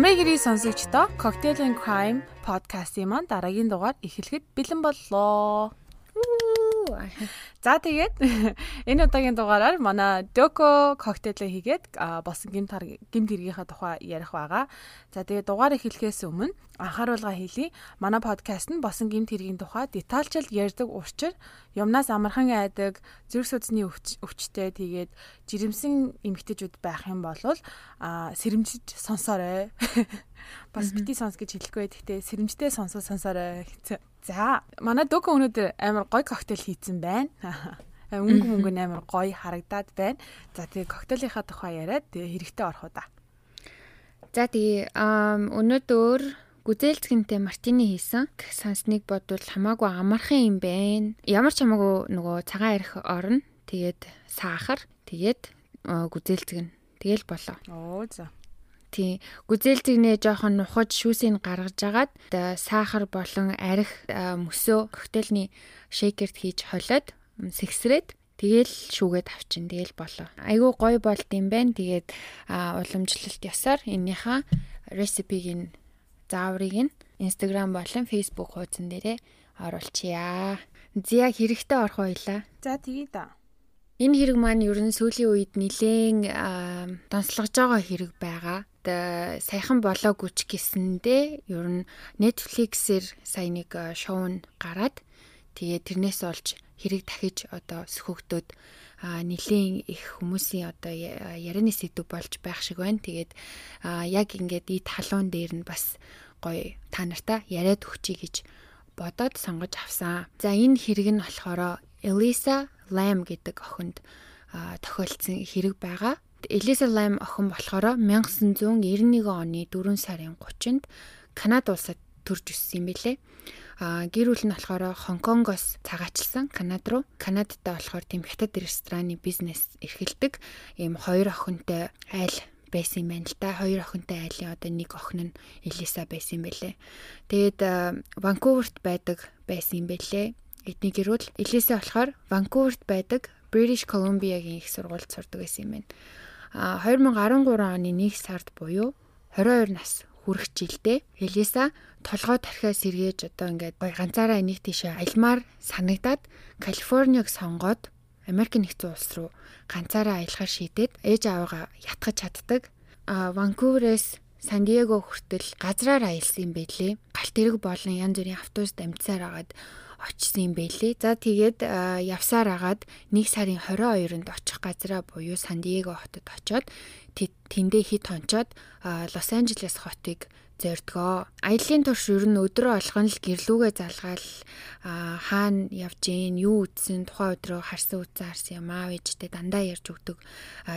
Намрыг гэрий сонсогчдоо Cocktail and Crime podcast-ийн маань дараагийн дугаар эхлэхэд бэлэн боллоо. За тэгээд энэ удаагийн дугаараар манай Доко коктейлээ хийгээд босон гимт гимт хэргийнхаа тухай ярих байгаа. За тэгээд дугаар эхлэхээс өмнө анхааруулга хийлье. Манай подкаст нь босон гимт хэргийн тухай детальчилд ярьдаг учир юмнаас амархан айдаг, зүрх судасны өвчтэй тэгээд жирэмсэн эмгтээчүүд байх юм бол а сэрэмжиж сонсоорой. Бас бити сонс гэж хэлэхгүй. Гэхдээ сэрэмжтэй сонсоо сонсоорой. За, манай Дөг өнөөдөр амар гоё коктейл хийцэн байна. Өнгө мөнгө амар гоё харагдаад байна. За, тэгээ коктейлийнхаа тухай яриад тэгээ хэрэгтэй орох уу да. За, тэгээ өнөөдөр гүзээлцгэнтэй мартини хийсэн. Сансныг бодвол хамаагүй амархан юм байна. Ямар ч хамаагүй нөгөө цагаан арх орно. Тэгээд сахар, тэгээд гүзээлцгэн. Тэгэл болоо. Оо за. Тийм. Гүзээлзэгнээ жоохон нухаж шүүсийг гаргаж агаад сахар болон арх мөсөө коктейлний шейкерт хийж холиод сэгсрээд Тэгэл шүүгээд авчин тэгэл болоо. Айгүй гоё болд юм байна. Тэгээд уламжлалт ёсоор эннийхээ рецепиг нь зааврыг нь Instagram болон Facebook хуудсан дээрээ оруулчихъя. Зя хэрэгтэй орох байлаа. За тгий да. Энэ хэрэг маань ер нь сүүлийн үед нэлээн донслогож байгаа хэрэг байгаа сайхан болоогүй ч гэсэндээ ер нь Netflix-ээр сая нэг шоу нь гараад тэгээ тэрнээс олж хэрэг дахиж одоо сөхөгдөд нэлийн их хүмүүсийн одоо ярианы сэдв болж байх шиг байна. Тэгээд яг ингээд ий талуун дээр нь бас гоё та нартаа яриад өгчий гэж бодоод сонгож авсан. За энэ хэрэг нь болохоор Elisa Lam гэдэг охинд тохиолдсон хэрэг байгаа. Элиса Лайм охин болохоор 1991 оны 4 сарын 30-нд Канада улсад төрж өссөн юм билээ. А гэр бүл нь болохоор Хонконгоос цагаачлсан Канад руу. Канадтай болохоор тийм хятад рестораны бизнес эрхэлдэг. Ийм хоёр охинтой айл байсан юм байна л да. Хоёр охинтой айлын одоо нэг охин нь Элиса байсан юм байлээ. Тэгээд Ванкуверт байдаг байсан юм байлээ. Эдний гэр бүл Элиса болохоор Ванкуверт байдаг British Columbia-гийн их сургуульд сурдаг байсан юм байна. 2013 оны 1 сард буюу 22 нас хүрэх жилдээ Элиса толгой тархиа сэргээж одоо ингээд гой ганцаараа энийг тийшээ аялмаар санагдаад Калифорниг сонгоод Америк нэгдсэн улс руу ганцаараа аялахаар шийдээд ээж аваагаа ятгах чаддаг. А Ванкуверээс Сан Диего хүртэл газраар аялсан юм байлээ. Галт тэрэг болон янз бүрийн автобуст амьдсаар агаад очсон юм бэлээ. За тэгээд явсаар агаад 1 сарын 22-нд очих газраа буюу Сан Диего хотод очоод тэндээ хит хончоод Лос Анжелес хотыг зордгоо. Аяллийн турш ер нь өдрөө олгон л гэрлүүгээ залгаал хаана явж гин, юу үтсэн, тухайн өдрөө харсан үтсэн харсан юм аав ээжтэй дандаа ярьж өгдөг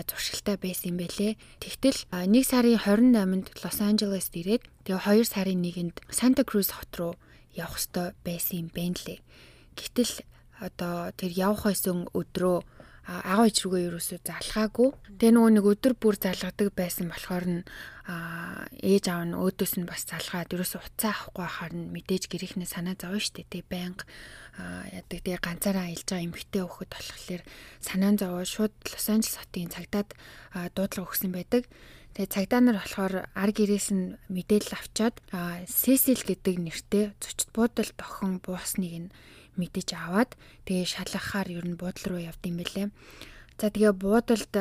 зуршилтай байсан юм бэлээ. Тэгтэл 1 сарын 28-нд Лос Анжелест ирээд тэгээ 2 сарын 1-нд Санта Круз хот руу явах ёстой байсан юм байна лээ. Гэтэл одоо тэр явах байсан өдрөө агаа ич рүүгээ ерөөсөө залхаагүй. Тэгээ нөгөө нэг өдөр бүр залгадаг байсан болохоор нь ээж аав нь өөдөөс нь бас залгаад ерөөсөө уцаа авахгүй хахаар нь мэдээж гэрийнхнээ санаа зовно штэ. Тэгээ байнга яадаг тэгээ ганцаараа аялж байгаа эмэгтэй хөхөд болохоор санаа зовоо шууд Лос Анжелес хотын цагдаад дуудлага өгсөн байдаг. Тэгээ цагдаа нар болохоор ар гэрээс нь мэдээлэл авчаад Сесил гэдэг нэртэй зочд буудал тохин буусныг нь мэдэж аваад тэгээ шалгахаар ер нь буудлал руу явд юм бэлээ. За тэгээ буудалд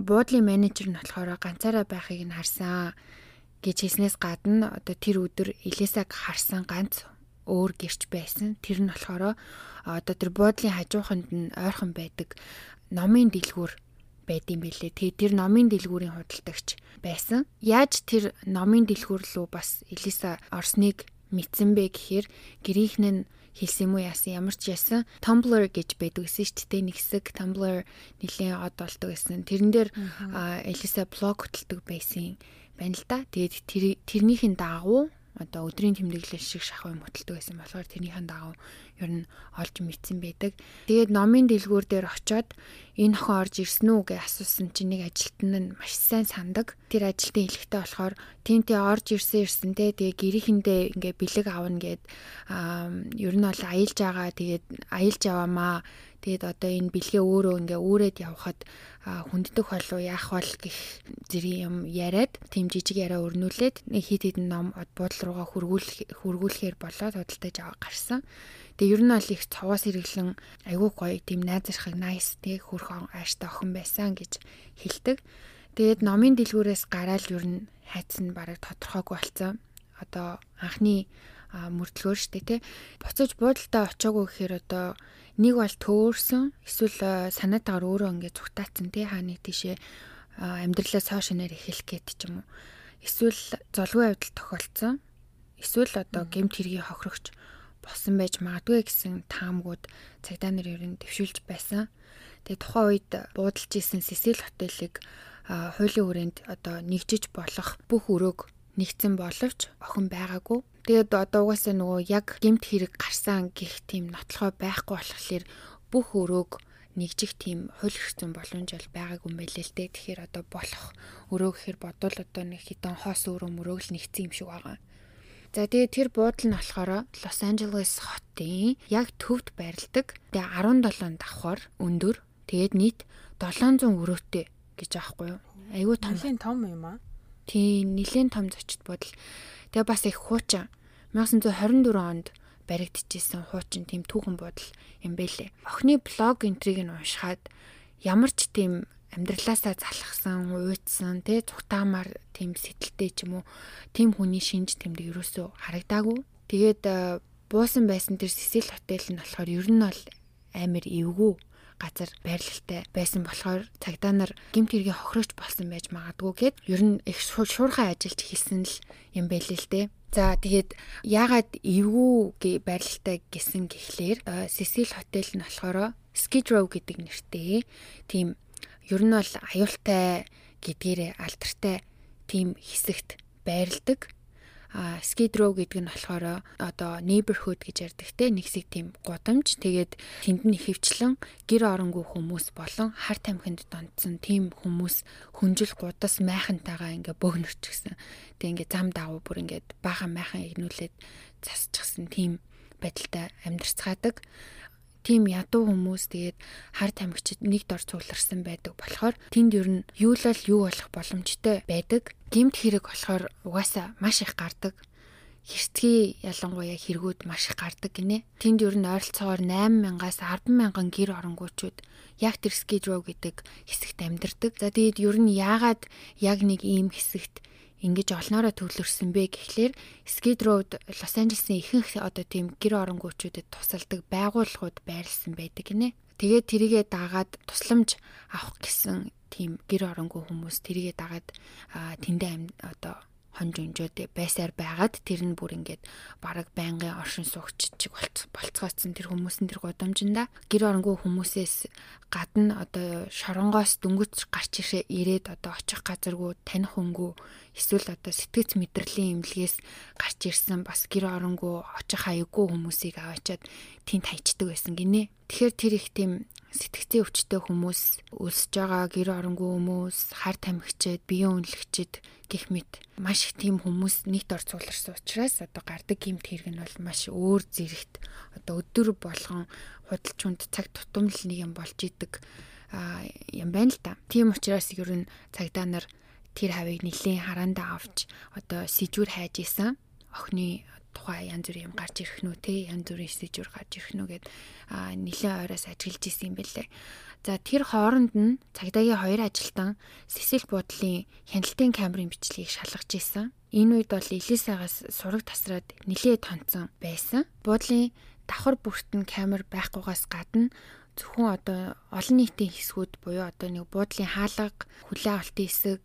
буудлын менежер нь болохоор ганцаараа байхыг нь харсан гэж хэлснээс гадна одоо тэр өдөр Элисаг харсан ганц өөр гэрч байсан. Тэр нь болохоор одоо тэр буудлын хажууханд нь ойрхон байдаг номын дэлгүүр байдсан бэлээ. Тэгээ тэр номын дэлгүүрийн худалдагч байсан. Яаж тэр номын дэлгүүр рүү бас Элиса орсныг мэдсэн бэ гэхээр гэрийнхэн нь хэлсэн юм уу яасан ямар ч яасан Tumblr гэж байдаг гэсэн шүү дээ нэг хэсэг Tumblr нэлийн од болдог гэсэн. Тэрэн дээр Элиса блог хөтэлдэг байсан байна л да. Тэгээд тэрнийхэн дагуу одоо өдрийн тэмдэглэл шиг шахав юм хөтэлдэг байсан болохоор тэрнийхэн дагуу ер нь олж мэдсэн байдаг. Тэгээд номын дэлгүүр дээр очиод энэ охин орж ирсэн үү гэж асуусан чинь нэг ажилтан нь маш сайн сандаг. Тэр ажилтан хэлэхдээ болохоор тий орж ирсэн ирсэн те тэгээ гэрийнхэндээ ингээ бэлэг авна гэд ер нь бол аялж байгаа тэгээд аялж аваамаа Тэгээд одоо энэ бэлгээ өөрөө ингээ үүрээд явхад хүнддэх болов яах бол гэх зэрэг юм яриад тийм жижиг яриа өрнүүлээд хит хитэн ном буудлын руугаа хөргүүлэх хөргүүлэхээр болоод худалдаж аваа гарсан. Тэгээ ер нь бол их цовоос хэрэглэн айгүй гоё тийм найзархаг nice тэг хөрх ааштай охин байсан гэж хэлдэг. Тэгээд номын дэлгүүрээс гараад ер нь хайцсан бараг тодорхойгүй болсон. Одоо анхны мөрдлгөөр штэ тий. Буцаж буудалтай очиагүй гэхээр одоо нэг бол төөрсөн эсвэл санаатаагаар өөрөө ингээд зүгтаацсан тий хааны тийшээ амьдралаа цааш нэр эхэлэх гээд ч юм уу. Эсвэл золгүй байдал тохиолдсон. Эсвэл одоо гемт хэргийн хохирогч болсон байж магадгүй гэсэн таамгууд цагдаа нар ер нь төвшүүлж байсан. Тэгээ тухайн үед буудалж исэн Сесил хотелыг хуулийн хүрээнд одоо нэгжиж болох бүх өрөөг нэгцэн боловч охин байгаагүй. Тэгээд одоо угаасаа нөгөө яг гемт хэрэг гарсан гих тийм нотлохоо байхгүй болохоор бүх өрөөг нэгжих тийм хууль хэрэгцэн боломж бол байгаагүй юм байлээ л дээ. Тэгэхээр одоо болох өрөө гэхээр бодвол одоо нэг хитэн хоос өрөө мөрөөг л нэгцэн юм шиг байгаа. За тэгээд тэр буудал нь болохоор Лос Анжелес хотын яг төвд байрладаг. Тэгээ 17 давхар өндөр. Тэгээд нийт 700 өрөөтэй гэж аахгүй юу? Айгүй том. Том юм аа. Тийм, нилээн том зочд буудал. Тэгээ бас их хуучин 1924 онд баригдчихсэн хуучин тийм түүхэн буудал юм бэлээ. Охины блог энтриг нь уншихад ямар ч тийм амьдралаасаа залхсан, уйдсан, тэ цухтаамаар тийм сэтэлтэй ч юм уу, тийм хүний шинж тэмдэг ерөөсөө харагдаагүй. Тэгээд буусан байсан тэр Сесил хотел нь болохоор ер нь бол амар эвгүй газар байрлалтай байсан болохоор цагдаа нар гимт хэргийн хохирогч болсон байж магадгүй гэд ер нь их шуурхай ажиллаж хэлсэн л юм байлээ л дээ. За тэгээд яагаад эвгүй байрлалтай гэсэн гэхлээр Сесил хотел нь болохоор Skid Row гэдэг нэртэй тийм ер нь бол аюултай гэдгээрээ алдартай тийм хэсэгт байрладаг skid row гэдэг нь болохоор одоо neighborhood гэж ярьдаг те нэг хэсэг тийм гудамж. Тэгээд тэнд нь хөвчлэн гэр оронгүй хүмүүс болон хар тамхинд донтсон тийм хүмүүс хүнжил гудас майхантайгаа ингээ бөөгнөрч гисэн тэг ингээ зам давуу бүр ингээ баахан майхан игнүүлээд засчихсан тийм байдалтай амьдарцгаадаг тийм ядуу хүмүүс тэгээд хар тамхичд нэг дор цугларсан байдаг болохоор тэнд ер нь юу л юу болох боломжтой байдаг. Гимт хэрэг болохоор угаасаа маш их гардаг. Хэрцгий ялангуяа хэрэгүүд маш их гардаг гинэ. Тэнд ер нь ойролцоогоор 8000-аас 100000 гэр оронгуучууд яг тэр скидроу гэдэг хэсэгт амьдардаг. За тэгээд ер нь яагаад яг нэг ийм хэсэгт ингэж олноороо төвлөрсөн бэ гэхлээр Skid Row Лос Анжелесийн ихэнх одоо тийм гэр оронгуучүүдэд тусалдаг байгууллагууд байрлсан байдаг гинэ. Тэгээд тэрийгэ дагаад тусламж авах гэсэн тийм гэр оронгүй хүмүүс тэрийгэ дагаад тэндээ одоо хонж өнжөөд байсаар байгаад тэр нь бүр ингээд бараг байнгын оршин суугч чиг болцгооцсон тэр хүмүүс нь тэр гудамжинда гэр оронгүй хүмүүсээс гадна одоо шоронгоос дөнгөж гарч ирээд одоо очих газаргүй таних хөнгөө эсвэл одоо сэтгэц мэдрэлийн имлгээс гарч ирсэн бас гэр оронгүй очих хаяггүй хүмүүсийг аваачаад тэнд хайчдаг байсан гинэ. Тэгэхээр тэр их тийм сэтгцийн өвчтөй хүмүүс өлсөж байгаа гэр оронгүй хүмүүс хар тамхичэд биеийн үнэлэгчэд гих мэт маш их тийм хүмүүс нийт ор цугларсан учраас одоо гардаг гимт хэрэг нь бол маш өөр зэрэгт одоо өдөр болгон худалчунд цаг тутамл нэг юм болж идэг юм байна л та. Тийм учраас ер нь цагдаа нар тэр хавийг нэлийн хараандаа авч одоо сэжүүр хайж исэн охины тухай янз бүрийн юм гарч ирэх нү те янз бүрийн сэжүр гарч ирэх нү гэд нэлээд ойроос ажиглаж исэн юм бэлээ. За тэр хооронд нь цагдаагийн хоёр ажилтан Сесил буудлын хяналтын камерын бичлэгийг шалгаж исэн. Энэ үед бол Элисагаас сураг тасраад нэлээд тонцсон байсан. Буудлын давхар бүрт нь камер байхгүйгаас гадна зөвхөн одоо олон нийтийн хэсгүүд буюу одоо нэг буудлын хаалга, хүлээ авалтын хэсэг,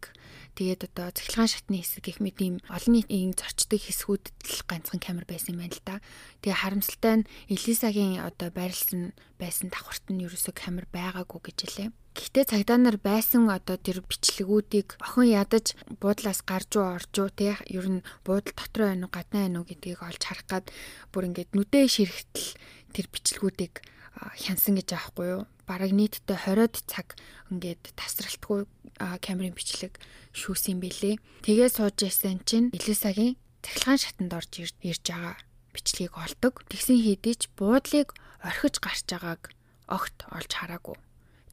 тэгээд одоо цахилгаан шатны хэсэг гэх мэт ийм олон нийтийн зорчдог хэсгүүдэд л ганцхан камер байсан юм байна л да. Тэгээ харамсалтай нь Элисагийн одоо байрлсан байсан давхарт нь ерөөсөө камер байгаагүй гэж хэлээ. Гэхдээ цагдаа нар байсан одоо тэр бичлэгүүдийг охин ядаж буудлаас гарч уу орж уу те ер нь буудал дотор байна уу гадна байна уу гэдгийг олж харах гад бүр ингээд нүдэ ширхтэл тэр бичлэгүүдийг хянсан гэж аахгүй юу. Бараг нийтдээ 20-од цаг ингээд тасралтгүй камерын бичлэг шүүсэн бэлээ. Тэгээ сууж ясан чинь Элисагийн цахилгаан шатанд орж ирж байгаа бичлэгийг олдог. Тэгсэн хэдий ч буудлыг орхиж гарч байгааг огт олж хараагүй.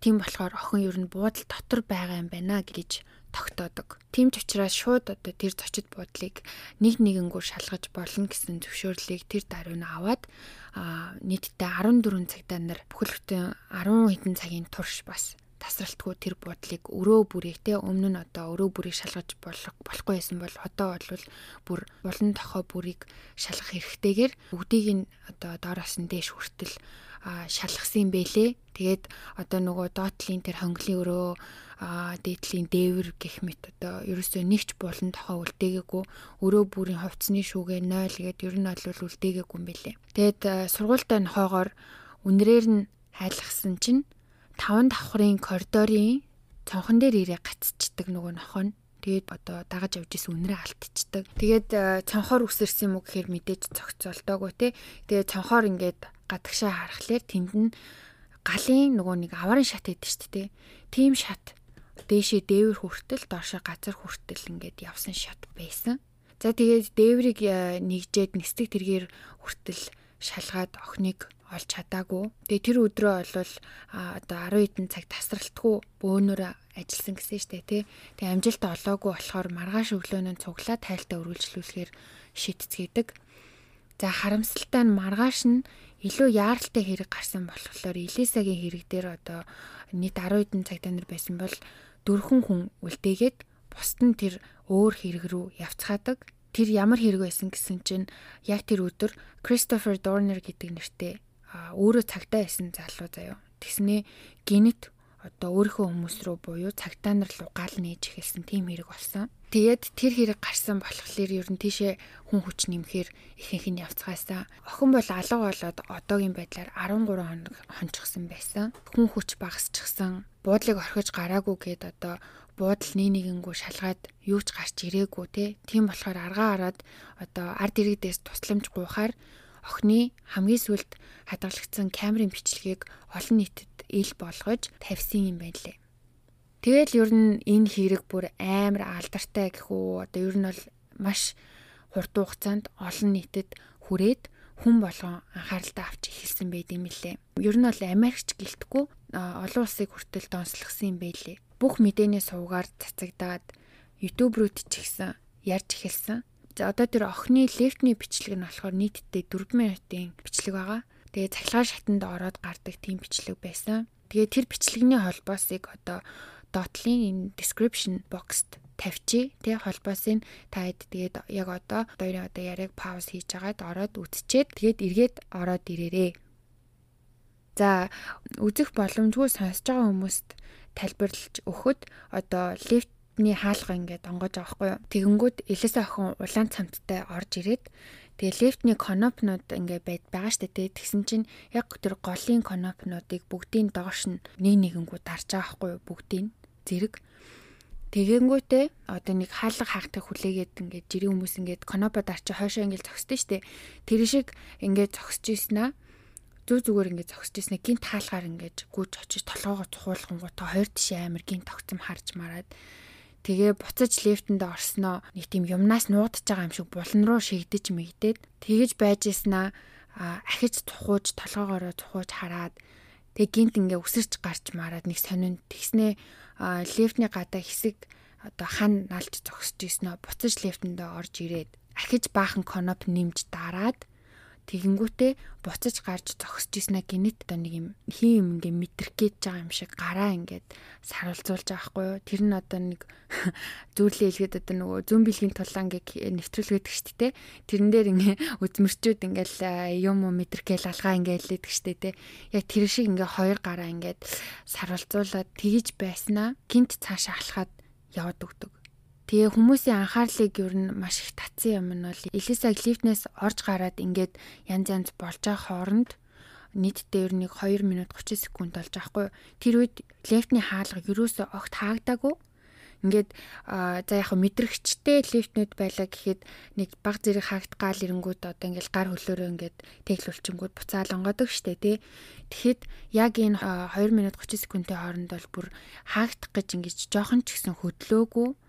Тийм болохоор охин ер нь буудал дотор байгаа юм байна гэж тогтоодог. Тийм ч учраас шууд одоо тэр зочид буудлыг нэг нэгэнгүү шалгаж болно гэсэн зөвшөөрлийг тэр даруй нь аваад нийтдээ 14 цагтаа нар бүхэл бүтэн 10 хэдэн цагийн турш бас тасралтгүй тэр буудлыг өрөө бүрийг те өмнө нь одоо өрөө бүрийг шалгаж болох болохгүй байсан бол одоо бол бүр улан тохой бүрийг шалгах хэрэгтэйгээр бүгдийг нь одоо доороос нь дээш хүртэл шалгасан юм бэлээ. Тэгээд одоо нөгөө доотлын тэр хонглын өрөө дээдлийн дээвэр гэх мэт одоо ерөөсөө нэгч болон тохоо үлдээгээгүй өрөө бүрийн хувцсны шүүгээ 0 гээд ер нь бол үлдээгээгүй юм бэлээ. Тэгээд сургуультай нохоогоор үнрээр нь хайлгсан чинь таван давхрын коридорын цонхон дээр ирээ гацчихдаг нөгөө нохоо нь Тэгээд одоо дагаж явж исэн үнрээ алтчдаг. Тэгээд цонхоор үсэрсэн юм уу гэхээр мэдээж цогцолтоогүй те. Тэгээд цонхоор ингээд гадагшаа харахаар тэнд нь галын нөгөө нэг аварын шат гэдэг шүү дээ. Тим шат дээшээ дээвэр хүртэл доошоо газар хүртэл ингээд явсан шат байсан. За тэгээд дээврийг э, нэгжээд нисдэг тэргээр хүртэл шалгаад охиныг олж чадаагүй. Тэгээ тэр өдрөө бол одоо 10 хэдэн цаг тасралтгүй бөөнөр ажилласан гэсэн штэ тий. Тэгээ амжилт олоогүй болохоор маргааш өглөөнөө цуглаа тайлтаа үргэлжлүүлэхээр шийдцгээдэг. За харамсалтай нь маргааш нь илүү яаралтай хэрэг гарсан болохоор Элисагийн хэрэг дээр одоо нийт 10 хэдэн цаг танаар байсан бол дөрвөн хүн үлдээгээд бусд нь тэр өөр хэрэг рүү явцгаадаг. Тэр ямар хэрэг байсан гэсэн чинь яг тэр өдөр Christopher Dorner гэдэг нэртэй өөрөө цагтаа байсан залуу заяо. Тэгснээ гинет одоо өөрийнхөө хүмүүс рүү буюу цагтаа нар руу гал нээж эхэлсэн тийм хэрэг болсон. Тэгээд тэр хэрэг гарсан болохоор ер нь тийшээ хүн хүч нэмэхээр ихэнх нь явцгаасаа. Охин бол алга болоод одоогийн байдлаар 13 хоног хончихсан байсан. Хүн хүч багасчихсан. Буудлыг орхиж гараагүй гээд одоо буудал нэг нэгэнгүү шалгаад юу ч гарч ирээгүй те. Тийм болохоор аргаа хараад одоо ард иргэдээс тусламж гуйхаар охины хамгийн сүлд хадгалагдсан камерын бичлэгийг олон нийтэд ил болгож тавьсан юм байлээ. Тэгэл ер нь энэ хэрэг бүр амар алдартай гэх үү одоо ер нь бол маш хурд хугацаанд олон нийтэд хүрээд хүн болгон анхааралтай авч эхэлсэн байд юм лээ. Ер нь бол Америкч гэлтгүй олон улсыг хүртэл донслогсон юм байлээ. Бүх мэдээний сувгаар цацагдаад YouTube руу ч ихсэн ярьж эхэлсэн. За одоо тэр охины лефтний бичлэг нь болохоор нийтдээ 4 минутын бичлэг байгаа. Тэгээ цахилгаан шатанд ороод гардаг тийм бичлэг байсан. Тэгээ тэр бичлэгний холбоосыг одоо доотлын энэ description box-т тавьчих тий холбоосыг та хэд тэгээд яг одоо хоёрын одоо яриаг пауз хийж агаад ороод үтчихэд тэгээд эргээд ороод ирээрээ. За үзэх боломжгүй сонсож байгаа хүмүүст тайлбарлаж өгөхөд одоо лифтний хаалга ингээд онгож байгаа хгүй юу. Тэгэнгүүт Элиса охин улаан цамттай орж ирээд тэгээ лифтний конопнууд ингээд байд байгаа штэ тий. Тэгсэн чинь яг тэр голын конопнуудыг бүгдийн доош нь нэг нэгэнгүү дарж байгаа хгүй юу бүгдийг зэрэг Тэгэнгүүтээ одоо нэг хаалга хаахтыг хүлээгээд ингээд жирийн хүмүүс ингээд конопод арчи хойшоо ингээд зогсдөө штэ. Тэр шиг ингээд зогсож ийснаа зүг зүгээр ингээд зогсож ийснаа гинт хаалгаар ингээд гүйж очиж толгоогоо цухуулгангуудаа хоёр тишээ амир гинт тогтсон харж мараад тэгээ буцаж лифтэнд орсноо. Нэг тийм юмнаас нуудаж байгаа юм шиг булан руу шигдэж мэгдээд тэгэж байж ийснаа ахиж цухууж толгоогоороо цухууж хараад. Тэг гинт ингээ өсөрч гарч мараад нэг сонин тэгснээ лифтний гадаа хэсэг одоо хан налж зогсож нь буцаж лифтэндээ орж ирээд. Ахиж баахан коноп нэмж дараад тэгэнгүүтээ буцаж гарч зогсож ирснэ гинэт одоо нэг юм хин юм ингээ мэдрэх гээд байгаа юм шиг гараа ингээд саруулзуулж байгаа хгүй юу? Тэр нь одоо нэг зүйлээ илгээд одоо нөгөө зүүн бэлгийн тулаан гэх нэвтрүүлгээдэг шүү дээ тэрэн дээр ингээ үзмэрчүүд ингээл юм уу мэдрэхгээл алгаа ингээ хэлээдэг шүү дээ яг тэр шиг ингээ хоёр гараа ингээд саруулзуулаад тэгж байснаа гинт цаашаа алхаад яваад өгдөг Тэгээ хүмүүсийн анхаарлыг ер нь маш их татсан юм нь бол Элиса лифтнээс орж гараад ингээд янз янз болж байгаа хооронд нийтдээ ер нь 2 минут 30 секунд болж байгаа хгүй. Тэр үед лифтний хаалга юусоо огт хаагдаагүй. Ингээд за яг мэдрэгчтэй лифтнүүд байлаа гэхэд нэг баг зэрэг хаагт гал ирэнгүүд одоо ингээд гар хөлөөрөө ингээд тэглүүлчингүүд буцаал онгодог штэ тий. Тэгэхэд яг энэ 2 минут 30 секундын хооронд бол бүр хаагдах гэж ингээд жоохон ч гэсэн хөдлөөгүй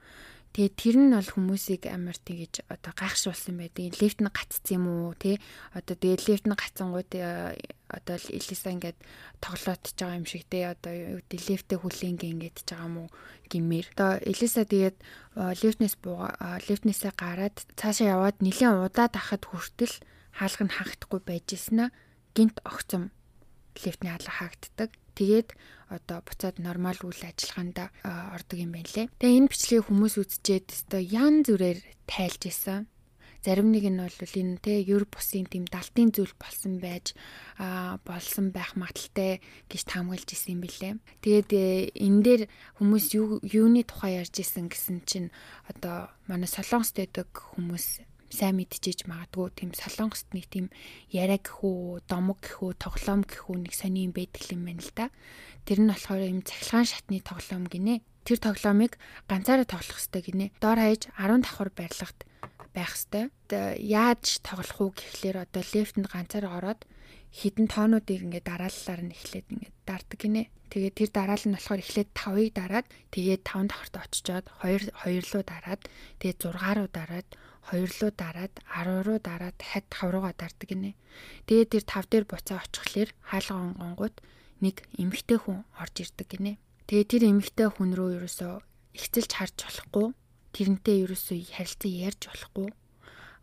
Тэгээд тэр нь бол хүмүүсийг амар тэгэж одоо гайхшруулсан байдаг. Лифт нь гацсан юм уу тий? Одоо тэгээд лифт нь гацсангууд одоо Элиса ингээд тоглоотж байгаа юм шиг тий. Одоо юу гэдэг лифтээ хүлээнгээ ингээд ч байгаа юм уу гимээр. Одоо Элиса тэгээд э, лифтнес бууга э, лифтнесээ гараад цаашаа яваад нэлээд удаад ахад хүртэл хаалга нь хаагахгүй байж нь гинт огцом лифтний хаалга хаагддаг. Тэгээд одоо буцаад нормал үйл ажиллагаанд ордог юм байна лээ. Тэгээ энэ бичлэгийг хүмүүс үзчихэд өстой ян зүрээр тайлж исэн. Зарим нэг нь бол энэ те юр бусын тийм далтын зүйл болсон байж а болсон байх магадaltaй гэж таамаглаж исэн юм билээ. Тэгээд э, энэ дээр хүмүүс юу юуны тухай ярьж исэн гэсэн чинь одоо манай солонгост байдаг хүмүүс сайн мэдчихэж магадгүй тийм солонгост нэг тийм яриа гэхүү, домог гэхүү, тоглоом гэхүү нэг сони юм байдаг юм байна л да. Тэр нь болохоор юм цахилгаан шатны тоглоом гинэ. Тэр тоглоомыг ганцаараа тоглох хэрэгтэй гинэ. Дор хаяж 10 давхар барилгад байх хэрэгтэй. Яаж тоглох уу гэхлээр одоо лефтэнд ганцаараа ороод хідэн тоонуудыг ингээд дараалалаар нь эхлээд ингээд даардаг гинэ. Тэгээд тэр дараал нь болохоор эхлээд 5-ыг дараад тэгээд 5 давхарт очичоод 2 2 руу дараад тэгээд 6 руу дараад 2 руу дараад 10 руу дараад дахиад 5 руугаа дардаг гинэ. Тэгээд тэр 5 дээр буцаа очихлоор хаалга онгонгууд нэг эмэгтэй хүн орж ирдэг гинэ. Тэгээд тэр эмэгтэй хүн рүү ерөөсөө ихцэлж харж болохгүй. Тэрнтэй ерөөсөө харилцаа ярьж болохгүй.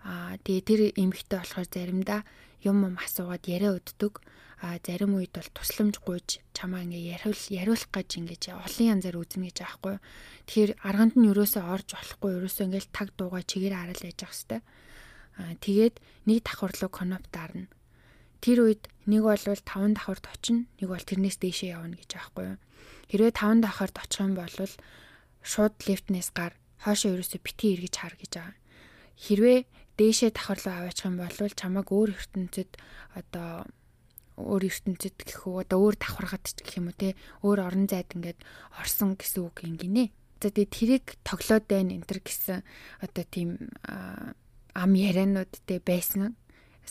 Аа тэгээд тэр эмэгтэй болохоор заримдаа юм юм асуугаад яриа өддөг а зарим үед бол тусламж гуйж чамаа ингээ яриул яриулах гэж ингэж олон янзаар үзнэ гэж аахгүй. Тэгэхээр арганд нь юусоо орж болохгүй юусоо ингээл таг дуугаа чигээр харал яж ах хэвээр. А тэгээд нэг давхар руу коноп дарна. Тэр үед нэг бол 5 давхарт очино, нэг бол тэрнээс дээшээ явна гэж аахгүй. Хэрвээ 5 давхарт очих юм бол шууд лифтнээс гар хоошоо юусоо бити эргэж хар гэж байгаа. Хэрвээ дээшээ давхар руу аваачих юм бол чамааг өөр ертөнцид одоо өөр ертөнцид гэхүү одоо өөр давхаргад ч гэх юм уу те өөр орон зайд ингээд орсон гэсэн үг юм гинэ. За тэгээ тэрийг тоглоод байна энэ төр гэсэн одоо тийм ам ярианууд те байсан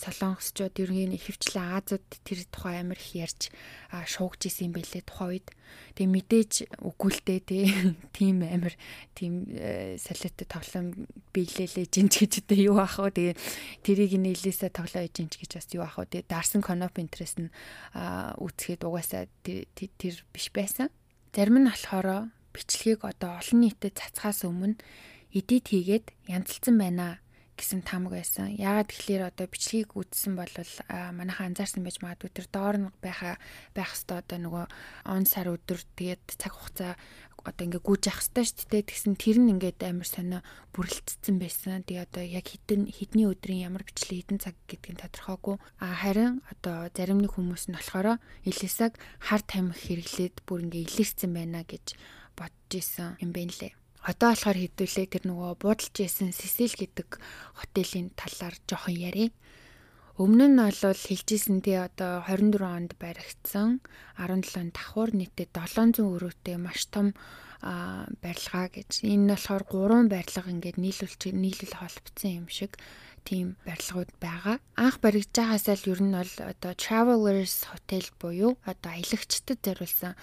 солонгосчууд ерөнхийн ихэвчлэн Азууд тэр тухай амар их ярьж шуугж исэн юм байлээ тухайн үед. Тэгээ мэдээж үгүй л дээ тий. Тим амар тийм э, солиотой тоглоом биелэлээ жинч гэж одоо юу ах вэ? Тэгээ тэрийг нэлээсээ тоглоо жинч гэж бас юу ах вэ? Тэгээ дарсан коноп интерес нь үүсгээд угаасаа тэр биш байсан. Зарим нь болохоор бичлэгийг одоо олон нийтэд цацхаас өмнө эдит хийгээд янзалсан байна гэсэн тамга байсан. Яагаад тэгэхээр одоо бичлэгийг үзсэн бол манайхан анзаарсан байж магадгүй тэр доор нь байха байх хэвээр одоо нөгөө он сар өдөр тэгээд цаг хугацаа одоо ингээ гүйж явах хэрэгтэй шүү дээ. Тэгсэн тэр нь ингээд амар сонио бүрэлдсэн байсан. Тэгээ одоо яг хідэн хідний өдрийн ямар бичлэг хідэн цаг гэдгийг тодорхойгүй. А харин одоо зарим нэг хүмүүс нь болохоор Элисаг хар тамхи хэрэглээд бүр ингээ илэрсэн байна гэж бодож исэн юм байна лээ. Одоо болохоор хэдүүлээ тэр нөгөө буудалж ясан Сесил гэдэг хотелийн талаар жоохон ярив. Өмнө нь бол хэлжсэн тий одоо 24 онд баригдсан 17 давхар нийтээ 700 өрөөтэй маш том барилгаа гэж. Энэ нь болохоор гурван барилга ингээд нийлүүлж нийлүүл холбогдсон юм шиг тийм барилгууд байгаа. Анх баригдж байгаасаа л ер нь бол одоо Travelers Hotel буюу одоо аялагчдад зориулсан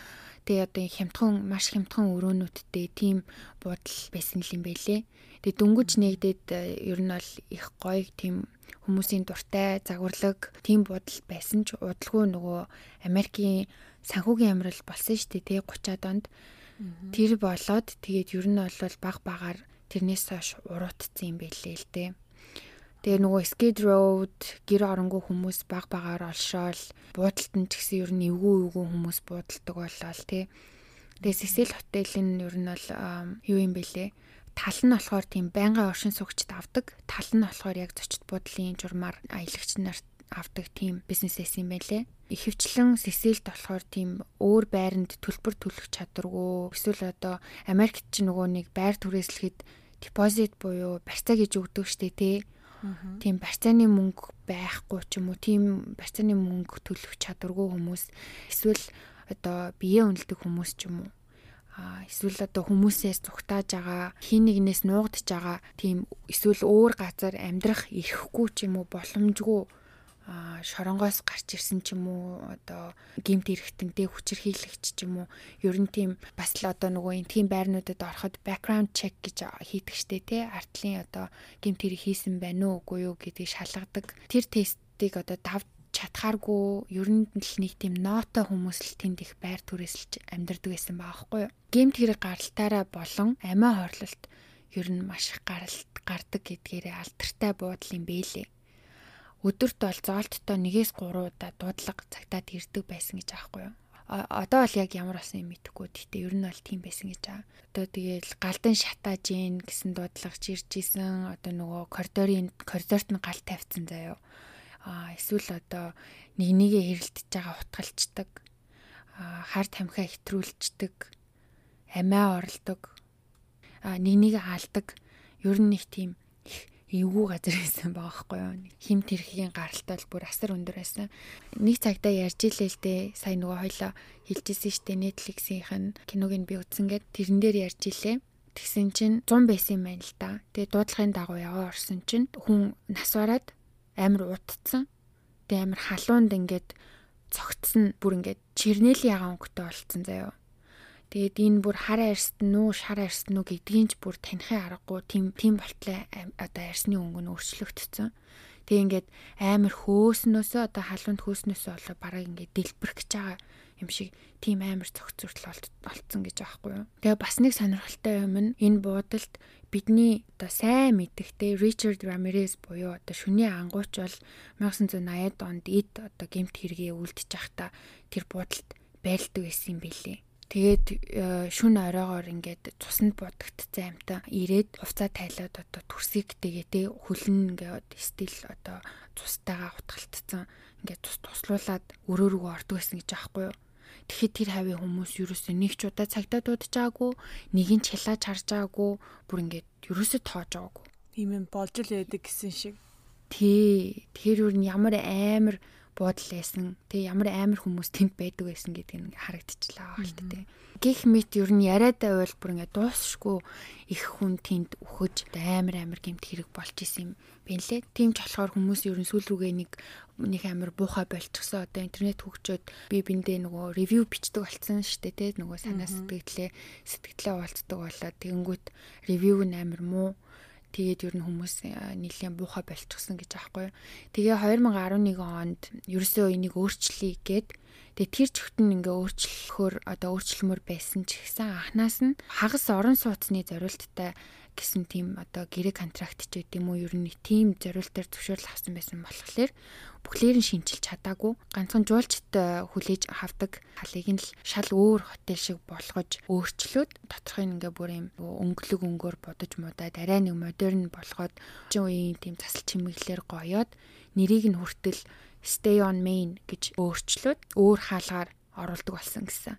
Тэгээ одоо хямдхан маш хямдхан өрөөнүүдтэй тийм буудал байсан юм байлээ. Тэгээ дөнгөж нэгдээд э, ер нь бол их гоё тийм хүмүүсийн дуртай загварлаг тийм буудал байсан ч удалгүй нөгөө Америкийн санхүүгийн амрал болсон шүү дээ тий 30-аад онд. Тэр болоод тэгээд ер нь бол баг багаар тэрнээс хойш уруудсан юм байлээ л дээ. Тэгээ нөгөө Skid Road гэр оронгүй хүмүүс баг багаар олшоол буудалд нь ч гэсэн ер нь эвгүй эвгүй хүмүүс буудалдаг болол тий. Тэгээ Cecil Hotel нь ер нь бол юу юм бэлээ? Тал нь болохоор тийм байнгын оршин суугчд авдаг. Тал нь болохоор яг зочд буудлын журмаар аялагч нарт авдаг тийм бизнесээс юм байлээ. Ихэвчлэн Сесилд болохоор тийм өөр байранд төлбөр төлөх чадваргүй эсвэл одоо Америкт ч нөгөө нэг байр түрээслэхэд депозит буюу барьцаа гэж өгдөг штэ тий тийм барьцааны мөнгө байхгүй ч юм уу тийм барьцааны мөнгө төлөх чадваргүй хүмүүс эсвэл одоо бие үнэлдэг хүмүүс ч юм уу. Эсвэл одоо хүмүүсээс зүгтааж байгаа хин нэгнээс нуугдж байгаа тийм эсвэл өөр газар амьдрах ирэхгүй ч юм уу боломжгүй шоронгоос гарч ирсэн ч юм уу одоо гимт эрэхтэнтэй хүчирхийлэгч ч юм уу ер нь тийм бас л одоо нөгөө энтхийн байрнуудад ороход background check гэж хийдэг штэ тий артлын одоо гимт хэрэг хийсэн байна уу үгүй юу гэдгийг шалгадаг тэр тестийг одоо давж чадхааргүй ер нь л нэг тийм нотой хүмүүс л тэнд их байр түрээсэлж амьдардаг байсан баахгүй юу. Гемт хэрэг гаралтаараа болон амиа хорлолт ер нь маш их гаралт гардаг гэдгээрээ алдартай буудал юм бэлээ өдөрт бол зоолттой нэгээс 3 удаа дуудлага цагтаад ирдэг байсан гэж аахгүй юу. Одоо бол яг ямар болсон юм мэдэхгүй. Гэхдээ ер нь бол тийм байсан гэж байгаа. Одоо тэгээл галдан шатааж ийн гэсэн дуудлагч ирж исэн. Одоо нөгөө коридорын коридорт нь гал тавьсан заяо. А эсвэл одоо нэг нэгэ хэрэлдэж байгаа утгалчдаг. А хард хамхаа хэтрүүлцдэг. Амиа орлдог. А нэг нэгэ хаалдаг. Ер нь нэг тийм эвгүй газар байсан байгаа байхгүй юу. Хим тэрхийн гаралтай бол бүр асар өндөр байсан. Нэг цагтаа ярьж илээ л дээ. Сая нөгөө хоёлоо хэлжсэн штэ Netflix-ийнх нь киног нь би үзсэн гээд тэрэн дээр ярьж илээ. Тэгсэн чинь 100 байсан юм байна л да. Тэгээ дуудлагын дагуу яваа орсон чинь хүн нас бараад амар утцсан. Тэгээ амар халуунд ингээд цогтсон бүр ингээд чирнэлийн ягаан өнгөтэй болцсон заяо. Тэгээд энэ бүр хар арьст нүү шар арьст нүү гэдгийг ч бүр танихын аргагүй тийм тийм болтлоо одоо арьсны өнгө нь өөрчлөгдсөн. Тэгээ ингээд амар хөөснөөсөө одоо халуунд хөөснөөсөө болоо бараг ингээд дэлбэрэх гэж байгаа юм шиг тийм амар цогцөртөл олцсон гэж аахгүй юу. Тэгээ бас нэг сонирхолтой юм нь энэ буудалд бидний одоо сайн мэддэгтэй Ричард Рамирес буюу одоо шүний ангууч бол 1980-ад онд эд одоо гемт хэрэгээ үлдчих байхдаа тэр буудалд байлдаг байсан юм билээ. Тэгээд э, шүн оройгоор ингээд цуснд будагдцсан амтаа ирээд хувцаа тайлаад одоо төрсийг тэгээд хөлн ингээд стил одоо цустайгаа утгалтцсан ингээд цус туслуулаад өрөө рүү ордог гэсэн гэж аахгүй юу. Тэгэхэд тэр хавийн хүмүүс юуроосөө нэг ч удаа цагтаа дуудчихаагүй, нэг нь чалааж харж байгаагүй, бүр ингээд юуроосөө тоож байгаагүй. Тийм юм болж л байдаг гэсэн шиг. Тий. Тэр юу ямар амар буудал байсан. Тэг ямар амар хүмүүс тэнд байдаг байсан гэдг нь харагдчихлаа байна л тээ. Гэх мэт ер нь яриадаа байвал бүр ингээ дуусшгүй их хүн тэнд үхэж амар амар гэмт хэрэг болж исэн юм бинлээ. Тийм ч болохоор хүмүүс ер нь сүүл рүүгээ нэг нэг амар буухай болчихсон. Одоо интернет хөгжөөд би биндээ нөгөө ревю бичдэг болцсон шүү дээ тий. Нөгөө санаа сэтгэлээ сэтгэлээ уулздаг болоод тэгэнгүүт ревю нь амар муу Тэгээд ер нь хүмүүс нэлээд буухай болчихсон гэж аахгүй. Тэгээ 2011 онд ерөөсөө энийг өөрчлөе гэд Тэгээ тэр чигтэн ингээ өөрчлөхөөр одоо өөрчлөмөр байсан ч гэсэн анханаас нь хагас орон сууцны зорилттой гэсэн тийм одоо гэрээ контракт ч гэдэм үү ер нь тийм зориултаар зөвшөөрөл авсан байсан болохоор бүхлээр нь шинжилж чадаагүй. Ганцхан жуулчд э, хүлээж авдаг халыг нь л шал өөр хотел шиг болгож өөрчлөөд доторхын ингээ бүр юм өнгөлөг өнгөөр бодож муудаад арай нэг модерн болгоод чинь үеийн тийм засал чимэглэлээр гоёод нэрийг нь хүртэл stay on main гэж өөрчлөөд өөр хаалгаар оруулдаг болсон гэсэн.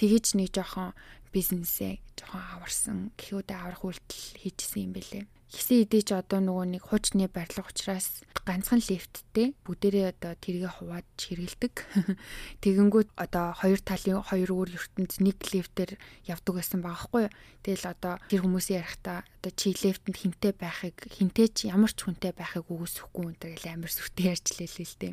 Тэгэж нэг жоохон бизнесээ жоохон аварсан гэхүүдээ аврах үйлдэл хийжсэн юм бэлээ. Хисэн идэж одоо нөгөө нэг хуучны барилга учраас ганцхан лифттэй бүгдээрээ одоо тэргээ хуваад хэрэгэлдэг. Тэгэнгүүт одоо хоёр талын хоёр өөр ертөнд нэг лифтээр явдаг байсан байгаа хгүй. Тэгэл одоо тэр хүмүүсийн ярихдаа одоо чи лифтэнд хинтээ байхыг хинтээ ч ямар ч хүнтэй байхыг үгүйсэхгүй энэ төр амар сүртэй ярьж лээ л дээ.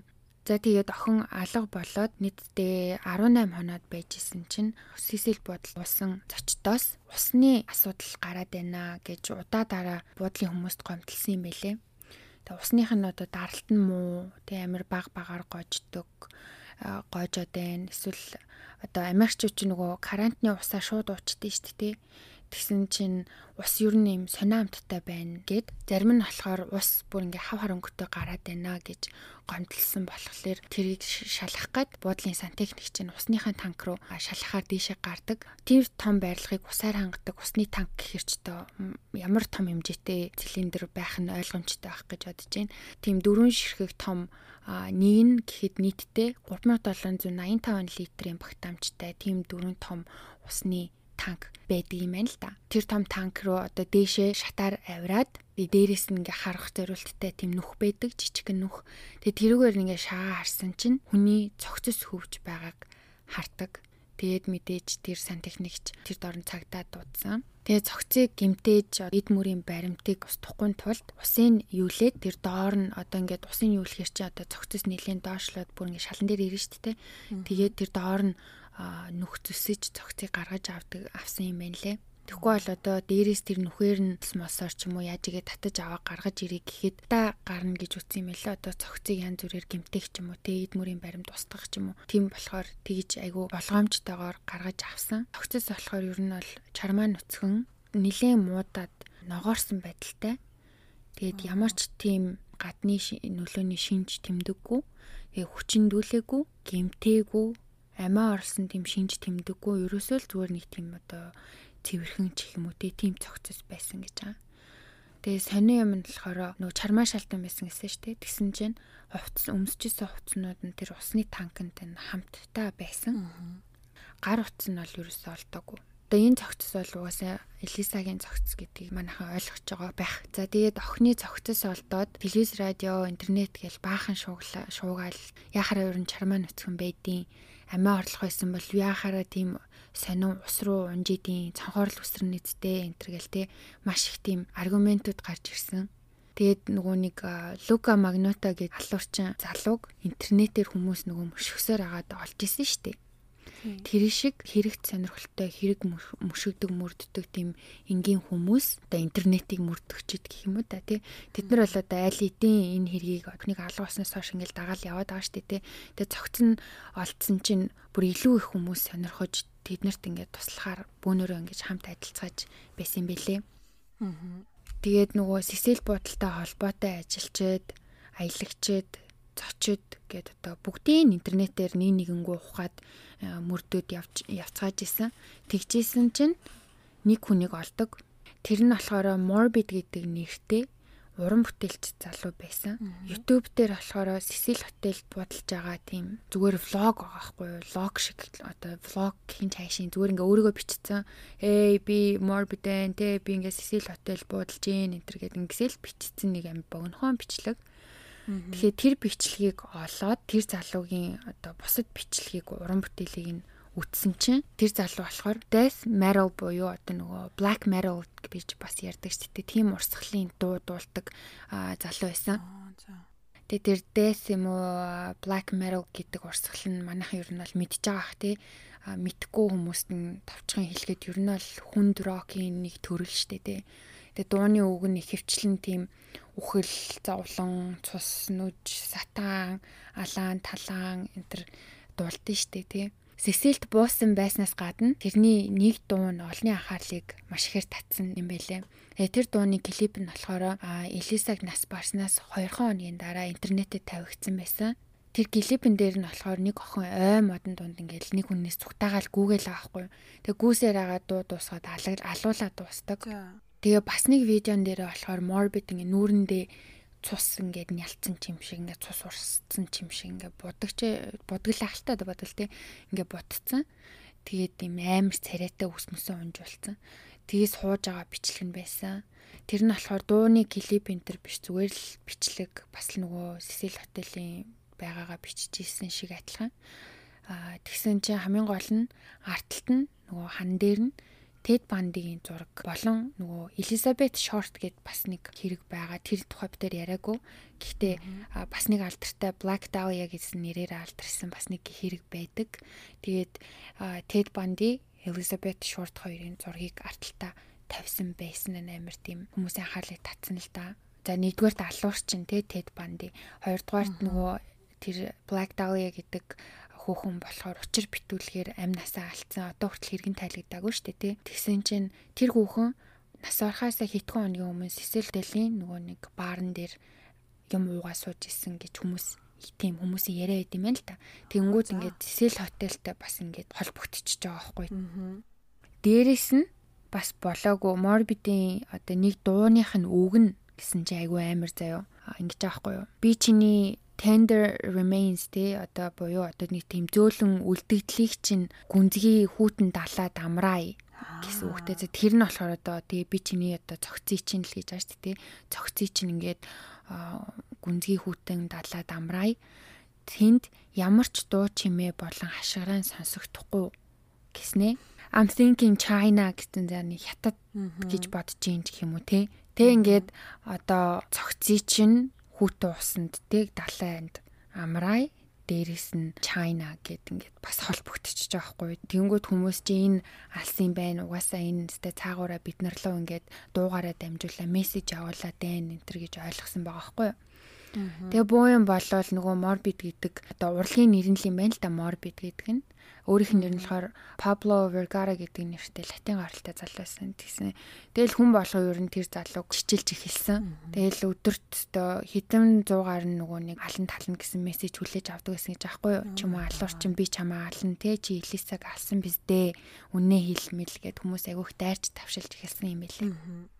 За тэгээд охин алга болоод нийтдээ 18 хоноод байжсэн чинь сисэл бодол уусан зочдоос усны асуудал гараад байна гэж удаа дараа буудлын хүмүүст гомдлсон юм байлээ. Тэгээ усных нь одоо даралт нь муу, тэг амир баг багаар гождог гойжод байна. Эсвэл одоо Америкчууд ч нөгөө карантины усаа шууд уучдээ шүү дээ. Тэгсэн чинь ус ер нь юм сонио амттай байна гэд зарим нь болохоор ус бүр ингээ хав харанхтай гараад байна гэж гомдлсон болохоор тэрийг шалах гад буудлын сантехник чинь усныхаа танк руу шалахаар дээшээ гардаг. Тэр том байрлалыг усаар хангадаг усны танк гэхэр ч тоо ямар том хэмжээтэй цилиндр байх нь ойлгомжтой байх гэж бодож байна. Тим дөрвөн ширхэг том нэг нь гэхэд нийтдээ 3785 литрийн багтаамжтай тийм дөрвөн том усны танк байдаг юм байна л да. Тэр том танк руу одоо дээшээ шатаар авираад би дээрээс нь ингээ харах зориулттай тийм нүх байдаг жижигхэн нүх. Тэгээ тэрүүгээр ингээ шагаа харсан чинь хүний цогцос хөвж байгааг хардаг. Тэгээд мэдээж тэр сантехникч тэр дорн цагтаа дуудсан. Тэгээ цогцыг гимтээж эд мөрийн баримтыг устгахгүй тулд усын юулээд тэр доор нь одоо ингээд усын юулэхэр чи одоо цогцос нэлийн доошлоод бүр ингээд шалан дээр ирнэ шүү дээ. Тэгээд тэр доор нь нүх зүсэж цогцыг гаргаж авдаг авсан юм байна лээ. Тэгэхгүй бол одоо дээрээс тэр нүхээр нь мосоор ч юм уу яаж игээ татаж аваа гаргаж ирэх гэхэд та гарна гэж үтсэн юм лээ. Одоо цогцыг янз бүрээр гимтэх ч юм уу, тэ эд мөрийн баримт устгах ч юм уу. Тийм болохоор тэгж айгу болгоомжтойгоор гаргаж авсан. Цогцос болохоор ер нь бол чармаа нүцгэн нилээн муудаад ногоорсон байдалтай. Тэгээд ямар ч тийм гадны нөлөөний шинж тэмдэггүй. Тэгээ хүчиндүүлээгүй, гимтээгүй, амиа орлсон тийм шинж тэмдэггүй. Ерөөсөө л зүгээр нэг тийм одоо цэвэрхэн ч юм уу тийм цогцос байсан гэж байгаа. Тэгээ сони юм нь болохоор нөгөө чармаа шалтан байсан гэсэн шүү дээ. Тэгсэн чинь хувцс өмсөжсэн хувцснууд нь тэр усны танкантай хамттай байсан. Гар утас нь бол ерөөсөө олдоогүй. Одоо энэ цогцос бол угаасаа Элисагийн цогцос гэдгийг манайхан ойлгож байгаа байх. За тэгээд охины цогцос олдоод телевиз, радио, интернет гэл баахан шуугаал яхаараа ерөн чармаа нүцгэн байдیں۔ Амиа орлох байсан бол яхаараа тийм сонин ус руу унжидیں۔ Цанхоорл үсрэн нэцтэй энтер гэл те маш их тийм аргументууд гарч ирсэн. Тэгээд нөгөө нэг Лука Магнота гэдэг алуурчин залууг интернетээр хүмүүс нөгөө мөшгсөөр агаад олж исэн дээ. Тэр шиг хэрэгт сонирхолтой хэрэг мөшөгдөг мөрддөг тийм энгийн хүмүүс одоо интернетийг мөрдөгчд гэх юм уу да тий. Тэд нар бол одоо аль эдийн энэ хэргийг охиныг алгууснаас хойш ингээл дагаал яваад байгаа дээ тий. Тэгээ цогцсон олдсон чинь бүр илүү их хүмүүс сонирхож тэднэрт ингээд туслахаар бөөнөрөө ингэж хамт адилцгааж байсан бэлээ. Тэгээд нөгөө сэсэл буудалтай холбоотой ажилчид аялагчид зочид гээд одоо бүгдийн интернетээр нэг нэгэнгүү ухаад э, мөрдөөд явж явцгааж исэн. Тэгжсэн чинь нэг хүнийг олдог. Тэр нь болохоор Morbid гэдэг нэртэй уран бүтээлч залуу байсан. YouTube дээр болохоор Сесил хотелд буудалж байгаа тийм зүгээр влог байгаа байхгүй юу? Влог шиг одоо влог хин цаашийн зүгээр ингээ өөрийгөө бичсэн. Эй би Morbidэн тэ би ингээ Сесил хотел буудалж гин энэ төр гэдэг ингэсэл бичсэн нэг амь богинохон бичлэг. Тэгэхээр тэр бичлэгийг олоод тэр залуугийн одоо бусад бичлэгийг уран бүтээлийг нь үтсэн чинь тэр залуу болохоор death metal буюу одоо нөгөө black metal гэж бас ярьдаг дээ. Тийм урсгалын дуу дуулдаг залуу байсан. Тэгээ тэр death юм уу black metal гэдэг урсгал нь манайхан ер нь бол мэдж байгаа ах тий мэдхгүй хүмүүст нь товчхон хэлгээд ер нь бол хүнд рокийн нэг төрөл дээ тий. Тэгээ дууны үг нь ихэвчлэн тийм үхэл, зовлон, цус, нүж, сатан, алаан, талаан энэ төр дуулдсан штэ тий. Сесилд буусан байснаас гадна тэрний нэг дуу нь олонний анхаарлыг маш ихээр татсан юм байлээ. Тэгээ тэр дууны клип нь болохоор Элисаг нас барснаас 2 хоногийн дараа интернетэд тавигдсан байсан. Тэр клипэн дээр нь болохоор нэг охин ой модон дунд ингээл нэг хүнээс цугтаагаал гүүгээл байгаа хгүй. Тэгээ гүүсээр агаад дуу дуусгаад алуулаад дуустдаг. Тэгээ бас нэг видеон дээр болохоор morbid ингээ нүүрэндээ цус ингээд нялцсан чим шиг ингээд цус урсцсан чим шиг ингээд будагч ахaltaад бодвол те ингээд бутцсан. Тэгээд ийм амар царайтай үсмэсэн унжуулсан. Тэгээс хууж байгаа бичлэг нь байсан. Тэр нь болохоор дууны клип энтер биш зүгээр л бичлэг бас л нөгөө Сесил хотелийн байгаагаа биччихсэн шиг адилхан. Аа тэгсэн чинь хамгийн гол нь артталт нь нөгөө хан дээр нь Тед Бандигийн зураг болон нөгөө Элизабет Шорт гэд бас нэг хэрэг байгаа. Тэр тухай бид яриаггүй. Гэхдээ бас нэг алдартай Black Dahlia гэсэн нэрээр алдарсан бас нэг хэрэг байдаг. Тэгээд Тед Банди Элизабет Шорт хоёрын зургийг арталтаа тавьсан байсан нь амар тийм хүмүүсийн анхаарлыг татсан л да. За нэгдүгээр далуурч чинь те Тед Банди, хоёрдугаарт нөгөө тэр Black Dahlia гэдэг хүүхэн болохоор учир битүүлгээр амь насаа алдсан. Одоо хүртэл хэргэн тайлагдаагүй шүү дээ тий. Тэгсэн чинь тэр хүүхэн нас орохоос хэдхэн хоногийн өмнө Сесэлдэлийн нөгөө нэг баарн дээр юм уугаа сууж исэн гэж хүмүүс тийм хүмүүсийн яриа байд юм байна л та. Тэнгүүд ингээд Сесэл хотелтэй бас ингээд холбогдчихж байгаа байхгүй. Дээрээс нь бас болоогүй Морбидийн одоо нэг дууных нь үг нь гэсэн чи айгүй амар заяо. Ингэж байхгүй юу. Би чиний tender remains те одоо буюу одоо нэг тийм зөөлөн үлдэгдлийг чинь гүнзгий хүүтэн далаад амраа гэсэн үгтэй. Тэр нь болохоор одоо тэгээ би чиний одоо цогцыг чинь л гэж ааш те цогцыг чинь ингээд гүнзгий хүүтэн далаад амраа. Тэнд ямар ч дуу чимээ болон хашгираа сонсогдохгүй гэснээ. I'm thinking China гэсэн заа нэг хятад гэж бодож ийн гэх юм уу те. Тэ ингээд одоо цогцгий чинь хүүтэн усанд тэг далайнд амрай дээрэс нь China гэд ингээд бас холбогдчихж байгаа хгүй. Тэнгүүд хүмүүс чи энэ алсын байна. Угаасаа энэ сте цаагаараа бид нар лөө ингээд дуугаараа дамжуулаа мессеж явуулаад байна энэ төр гэж ойлгосон байгаа хгүй. Тэгээ бууян болвол нөгөө morbid гэдэг одоо урлагийн нэр нь л юм байна л да morbid гэдэг нь. Өөрийнх нь нэр нь болохоор Pablo Vergara гэдэг нэртэй латин гаралтай залуу байсан. Тэгсэн. Тэгэл хүн болгоо ер нь тэр залууг чичилж эхэлсэн. Тэгэл өдөрт одоо хэдэн зуугаар нь нөгөө нэг алан тална гэсэн мессеж хүлээж авдаг гэсэн гэж аахгүй юу? Ч юм уу алуур чин би чамаа ална те чи Элисаг алсан биз дээ. Үнэ хэлмэл гэд хүмүүс айгүйх дайрч тавшилж эхэлсэн юм билээ.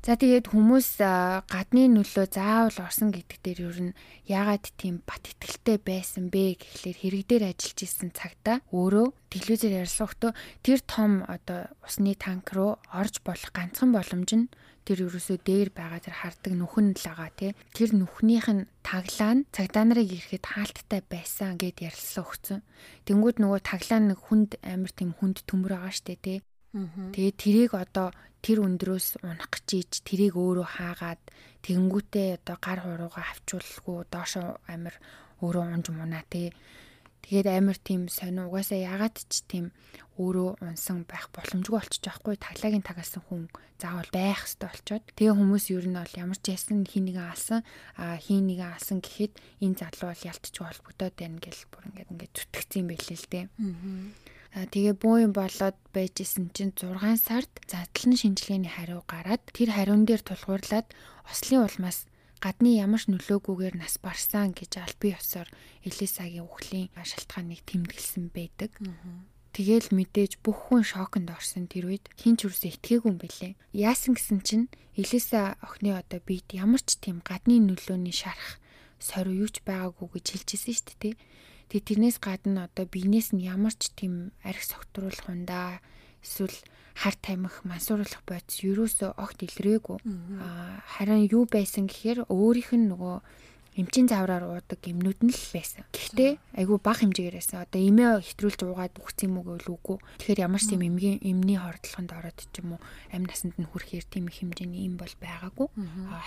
За тэгээд хүмүүс гадны нөлөө заавал орсон гэдэг дээр ер нь яагаад тийм бат итгэлтэй байсан бэ гэхлээр хэрэг дээр ажиллаж исэн цагта өөрөө телевизээр ярилцлагахдаа тэр том одоо усны танк руу орж болох ганцхан боломж нь тэр ерөөсөө дээр байгаа тэр хардаг нүхэн л байгаа тий. Тэр нүхнийх нь таглаа нь цагдаа нарыг ирэхэд хаалттай байсан гэд ярилцлага өгсөн. Тэнгүүд нөгөө таглаа нэг хүнд амар тийм хүнд төмөр байгаа штэ тий. Тэгээд тэрийг одоо тэр өндрөөс унах гэж ийж тэрийг өөрөө хаагаад тэгэнгүүтээ одоо гар хуруугаа авчуулгүй доошо амир өөрөө унж мунаа тий. Тэгээд амир тийм сонир угаасаа ягаад ч тийм өөрөө унсан байх боломжгүй болчих жоохгүй таглагийн тагаасан хүн заавал байх хэрэгтэй болчоод тэгээ хүмүүс ер нь бол ямар ч ясан хин нэгэн алсан а хин нэгэн алсан гэхэд энэ залуу бол ялтч холбогдоод байна гэл бүр ингээд ингээд зүтгэцсэн байлээ л дээ. Аа Тэгээ бууин болоод байжсэн чинь 6 сард задлан шинжилгээний хариу гараад тэр хариун дээр тулгуурлаад ослын улмаас гадны ямар ч нөлөөгүйгээр нас барсан гэж албан ёсоор Элисагийн үхлийн шалтгааныг тэмдэглэсэн байдаг. Тэгээл мэдээж бүх хүн шоконд орсон тэр үед хинч үрсэ итгээгүй юм бэлээ. Яасан гэсэн чинь Элиса охины одоо бид ямар ч тийм гадны нөлөөний шарах сорив юуч байгаагүй гэж хэлжсэн шүү дээ. Тэгээ тэрнээс гадна одоо биенээс нь ямар ч тийм арх согтруулах ундаа эсвэл хар тамхи мансууруулах бодис юусоо огт илрээгүй. Харин юу байсан гэхээр өөрийнх нь нөгөө эмчийн завраар уудаг эмнүүд нь л байсан. Гэхдээ айгүй бага хэмжээгээр байсан. Одоо эмээ хэтрүүлж уугаад үхсэн юм уу гэвэл үгүй. Тэгэхээр ямар ч тийм эмгийн эмний хордлогонд ороод ч юм уу амь насанд нь хүрэхээр тийм их хэмжээний эм бол байгаагүй.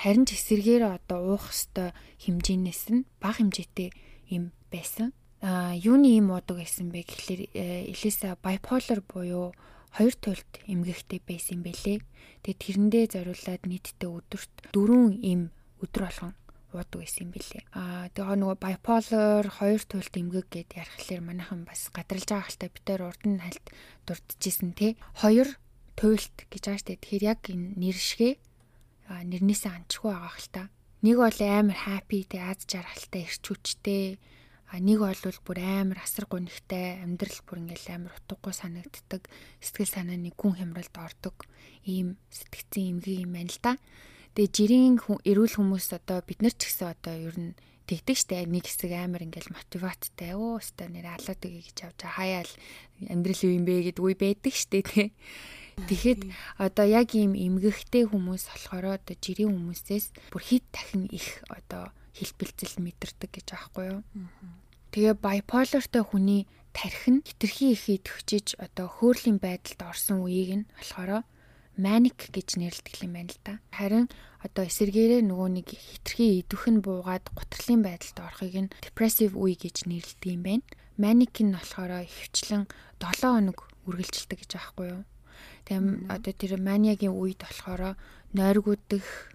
Харин ч эсэргээр одоо уух хэвээр хэмжээнээс нь бага хэмжээтэй эм байсан юуны юм уудаг байсан бэ гэхэлэр э, Элиса bipolar буюу хоёр туйлд эмгэгтэй байсан бэлээ. Тэгээ тэрэндээ зориулаад нийтдээ өдөрт дөрвөн эм өдөр болгон уудаг байсан бэлээ. Аа тэгээ нөгөө bipolar хоёр туйлд эмгэг гэд ярихлаар манайхан бас гадралж байгаа хэлтэй битээр урд нь хальт дурдчихсэн те. Хоёр туйлд гэж байгаа штэ. Тэгэхээр яг энэ нэр шигэ нэрнээсээ анчгүй байгаа хэл та. Нэг бол амар happy те аз жаргалтай эрч хүчтэй А нэг бол бүр амар асар гунигтай амьдрал бүр ингээл амар утгагүй санагддаг. Сэтгэл санаа нэг гүн хямралд ордог. Ийм сэтгцэн эмгэг юм байна л да. Тэгээ жирийн эрүүл хүмүүс одоо бид нар ч гэсэн одоо ер нь тэгдэг штэ нэг хэсэг амар ингээл мотивацтай оо өстой нэр алаад өгье гэж авч хаяал амьдрал юу юм бэ гэдэг үе байдаг штэ тий. Тэгэхэд одоо яг ийм эмгэгтэй хүмүүс болохоор одоо жирийн хүмүүсээс бүр хит дахин их одоо хэлбэлцэл мэдэрдэг гэж аахгүй юу. Тэгээ bipolarтай хүний тарих нь хитрхи их идэвхжиж одоо хөөрлийн байдалд орсон үеийг нь болохоор маник гэж нэрлэдэг юм байна л да. Харин одоо эсэргээрээ нөгөө нэг хитрхи идэвх нь буугаад гутрлын байдалд орохыг нь depressive үе гэж нэрлэдэг юм байна. Маник нь болохоор хөвчлэн 7 хоног үргэлжилдэг гэж аахгүй юу. Тэгээ одоо тэр маниагийн үед болохоор нойргуудах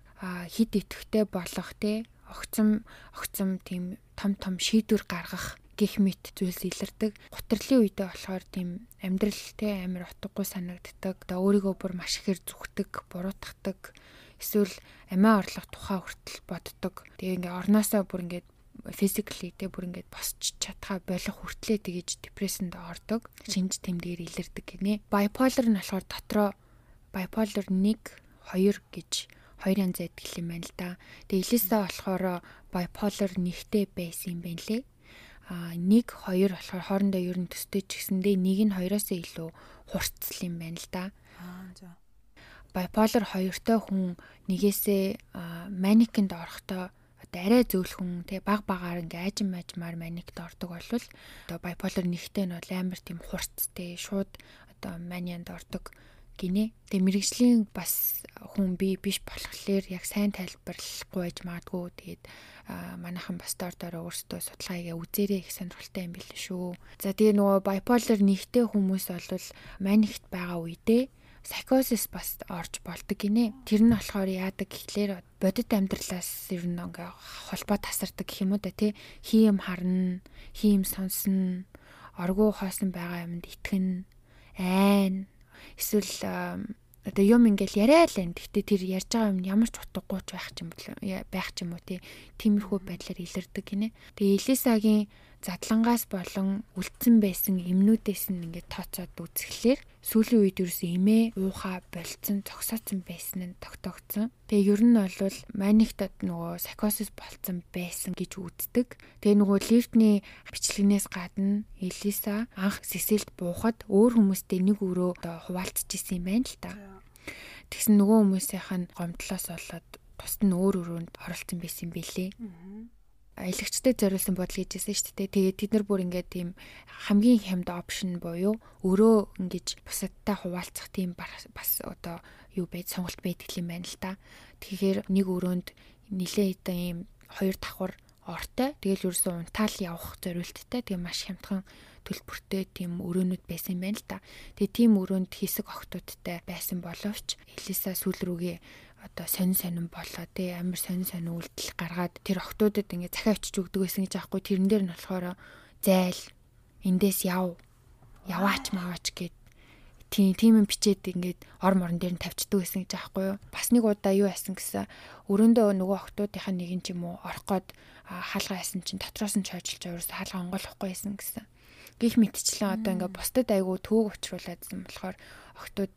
хид идэвхтэй болох те огцом огцом тийм том том шийдвэр гаргах гих мэт зүйлс илэрдэг. Гутрлын үедээ болохоор тийм амьдрал те амар утгагүй санагддаг. Одоо өөрийгөө бүр маш ихээр зүгтэг, буруутгадаг. Эсвэл амиа орлох тухай хүртэл боддог. Тэгээ ингээ орноосоо бүр ингээд physically те бүр ингээд босч чадхаа болох хүртлээ тэгэж депрессэнд ордог. Шинж тэмдгээр илэрдэг гинэ. Bipolar нь болохоор дотроо bipolar 1 2 гэж хоёр янз байдаг юм байна л да. Тэгээ Элиса болохоор bipolar нэгтэй байсан юм байна лээ. А нэг хоёр болохоор хоорондоо ер нь төстэй ч гэсэндээ нэг нь хоёроос илүү хурцл юм байна л да. Аа bipolar хоёртой хүн нэгээсээ маникинд орохдоо одоо арай зөөлхөн тий баг багаар ингээ ажим ажмаар маникт ордог болвол одоо bipolar нэгтэй нь бол амар тийм хурцтэй шууд одоо манианд ордог гинэ. Тэгээ мэрэгжлийн бас хүн би биш болохоор яг сайн тайлбарлахгүй байж магадгүй. Тэгээд манайхан бас дор дороо өөрсдөө судалгаагаа үзээрэй их сонирхолтой юм биш шүү. За тэгээ нөгөө bipolar нэгтэй хүмүүс бол манихт байгаа үедээ психозис бас орж болдог гинэ. Тэр нь болохоор яадаг гэхлээр бодит амьдралаас ер нь ингээ холбоо тасардаг гэх юм уу да тий. Хийм харна, хийм сонсно, оргуу хоосон байгаа юмд итгэн, айн эсвэл одоо юм ингээл яриа л энэ. Гэхдээ тэр ярьж байгаа юм ямар ч утгагүй ч байх юм байх ч юм уу тий. Тиймэрхүү байдлаар илэрдэг гинэ. Тэгээ Элисагийн задлангаас болон үлдсэн байсан эмнүүдээс нь ингээд тооцоод үзэхлээр сүүлийн үед ерөөс эмээ уухаа болцсон зогсооцсон байсан нь тогтоогдсон. Тэгээ ер нь бол манихтад нөгөө психосис болцсон байсан гэж үздэг. Тэгээ нөгөө лифтний бичлэгнээс гадна Элиса анх сэсэлд буухад өөр хүмүүстэй нэг өрөө хуваалцчихсан юм байна л та. Тэгсэн нөгөө хүмүүсийнх нь гомдлоос болоод тусад нь өөр өрөөнд оролцсон байсан юм билээ аялагчтай зориулсан бодол хийжсэн шүү дээ. Тэгээд тэд нар бүр ингээд тийм хамгийн хямд опшн буюу өрөө ингэж бусадтай хуваалцах тийм бас одоо юу байж сонголт байдаг юм байна л да. Тэгэхээр нэг өрөөнд нилээ хэдэн ийм хоёр давхар ортой. Тэгэл ерөөсөн унтаал явах зориулттай. Тэгээ маш хямдхан төлбөртэй тийм өрөөнүүд байсан юм байна л да. Тэгээ тийм өрөөнд хэсэг охтуудтай байсан боловч Элиса сүүл рүүгээ одоо сонин сонин болоо тий амар сонин сонин үйлдэл гаргаад тэр охтуудад ингээ захиа очиж өгдөг байсан гэж аахгүй. Тэрэн дээр нь болохоор зайл эндээс яв яваач маваач гэд. Тийм тийм бичээд ингээд ор морон дээр нь тавьчдаг байсан гэж аахгүй юу? Бас нэг удаа юу яасан гэсэн өрөөндөө нөгөө охтуудынхаа нэг юм ч юм уу орох гээд хаалгаа ясан чинь дотроос нь чойжилж өөрөөс хаалгаа онгойлохгүй байсан гэсэн гих мэтчлэн одоо ингээ бусдад айгүй төөг учрууладсан болохоор охтууд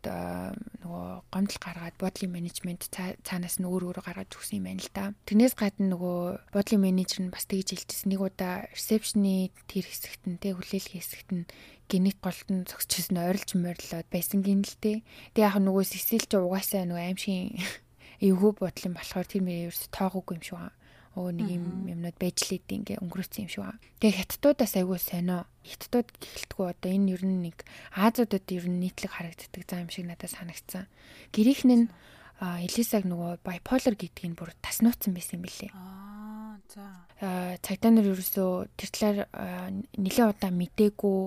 нөгөө гомдол гаргаад бодлын менежмент цаанаас нь өөр өөр гаргаж өгсөн юм байна л да. Тэрнээс гадна нөгөө бодлын менежер нь бас тэгж хэлчихсэн. Нэг удаа ресепшны тэр хэсэгт нь тэ хүлээлгийн хэсэгт нь генет голтон зогсчихсон ойрлж морилоод байсан гин л дээ. Тэг яг нөгөө сисэл чи угаасаа нөгөө аимшиг эвгүй бодлын болохоор тэр мөрөө ерөөс тоогоогүй юм шиг байна өө нэг юм юмнууд байж лээд ингээ өнгөрөөсөн юм шиг байна. Тэгээ хятадуудаас айгүй сонио. Хятадууд гэхэлтгүй одоо энэ ер нь нэг Азиудад ер нь нийтлэг харагддаг зам юм шиг надад санагдсан. Нь Элисаг нөгөө bipolar гэдгийг бүр таснууцсан байсан юм билээ. Аа за. Цагдаа нар ерөөсөө тэр талаар нэлээд удаа мдээгүй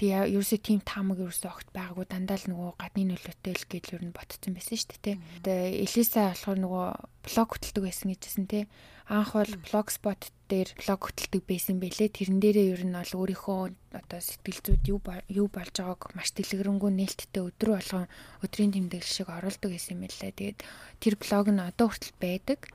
Тэгээ ерөөсөө тийм таамаг ерөөсөө огт байгаагүй дандаа л нөгөө гадны нөлөөтэй л гэж ер нь ботцсон байсан шүү дээ. Тэгээ Элиса болохоор нөгөө блог хөтэлдэг байсан гэжсэн тий. Анх бол блогспот дээр блог хөтэлдэг байсан бэлээ. Тэрэн дээрээ ер нь бол өөрийнхөө одоо сэтгэл зүйд юу юу болж байгааг маш дэлгэрэнгүй нээлттэй өдрө болгон өдрийн тэмдэглэл шиг оруулдаг байсан юм лээ. Тэгээд тэр блог нь одоо хүртэл байдаг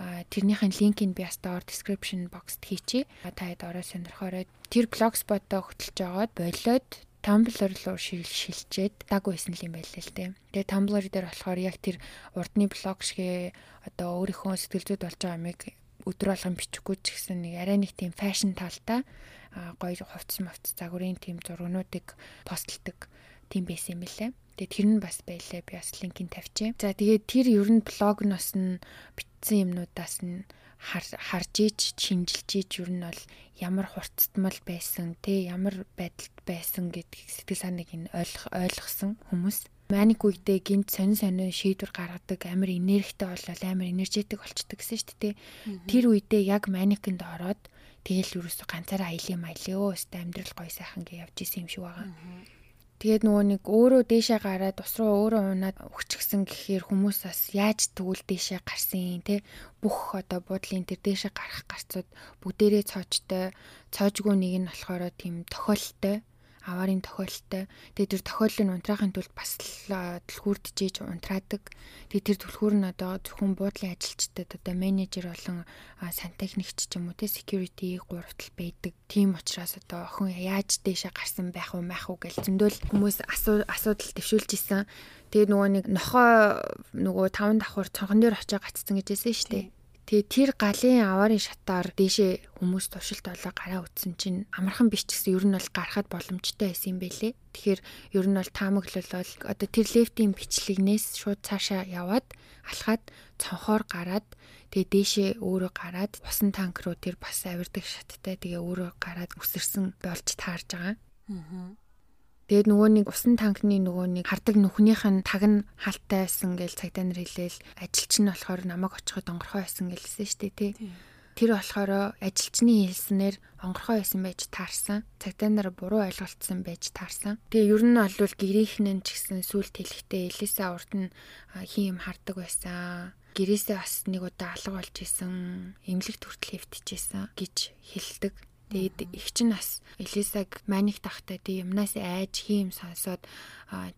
тэрнийхэн линкийг би ястаар description box-т хийчихье. Та хэд орой сонирхорой. Тэр blogspot-оо хөтлж агаад болоод Tumblr руу шилжээд даг байсан юм байлаа л дээ. Тэгээ Tumblr дээр болохоор яг тэр урдны блог шигээ одоо өөрийнхөө сэтгэл зүйд болж байгаа юмыг өдөр болгон бичихгүй ч гэсэн нэг арай нэг тийм фэшн талтай гоё хувцс мовц загварын тийм зургнуудыг постлдог тийм байсан юм лээ. Тэгээ тэр нь бас байлаа. Би бас линкийг тавьчих. За тэгээд тэр ер нь блогноос нь бичсэн юмнуудаас нь харж ич шинжилж ич ер нь бол ямар хурцтмал байсан те ямар байдалд байсан гэдгийг сэтгэл санааг нь ойлгох ойлгосон хүмүүс. Маник үедээ гинт сонин сонин шийдвэр гаргадаг амар энергитэй болол амар энержетик болчдөг гэсэн шүү дээ тэр үедээ яг маникинд ороод тэгэл юусоо ганцаараа аялын маялээ өө өстө амьдрал гоё сайхан гэж явж исэн юм шиг байгаа Тэгээд нөгөө нэг өөрөө дээшээ гараад ус руу өөрөө унаад өгчихсэн гэхээр хүмүүс бас яаж тэгвэл дээшээ гарсан те? Бүх одоо буудлын тэр дээшээ гарах гарцууд бүгдээрээ цоочтой цоожгүй нэг нь болохоор тийм тохиолтой аваарын тохиолтой. Тэгээ тэр тохиолыг унтраахын тулд бас түлхүүрдчихэж унтраадаг. Тэгээ тэр түлхүүр нь одоо зөвхөн буудлын ажилчдад одоо менежер болон сантехникч ч юм уу те security гуравтал байдаг. Тийм учраас одоо охин яаж дээшээ гарсан байх уу мах уу гэж зөндөл хүмүүс асуудал төвшүүлж исэн. Тэгээ нөгөө нэг нохоо нөгөө таван давхар цонхон дээр очиж гацсан гэжсэн шүү дээ. Тэгээ тэр галын аваарын шатаар дээшээ хүмүүс тушилт олоо гараа үтсэн чинь амархан биш ч гэсэн ер нь бол гарахад боломжтой байсан юм бэлээ. Тэгэхээр ер нь бол таамаглал бол одоо тэр лефтийн бичлэгнээс шууд цаашаа яваад алхаад цонхоор гараад тэгээ дээшээ өөрөө гараад усан танк руу тэр бас авирдаг шаттай тэгээ өөрөө гараад үсэрсэн болж таарж байгаа. Аа. Тэгээд нөгөө нэг усан танкны нөгөө нэг хардаг нүхнийх нь таг нь хаалттай байсан гэж цагдаа нар хэлээл ажилч нь болохоор намайг очиход онгорхоо байсан гэлсэн шүү дээ тий. Тэр болохоор ажилчны хэлснээр онгорхоо байсан байж таарсан. Цагдаа нар буруу ойлголцсон байж таарсан. Тэгээ ер нь бол гэрийнхэн нь ч гэсэн сүлт хэлэхдээ Элиса урд нь хин юм хардаг байсан гэрээсээ бас нэг удаа алга болж исэн, эмнэлэгт хүртэл хэвтчихсэн гэж хэлдэг. Тэгээд их чинь бас Элисаг маник тахтай тий юмнаас айж хийм сонсоод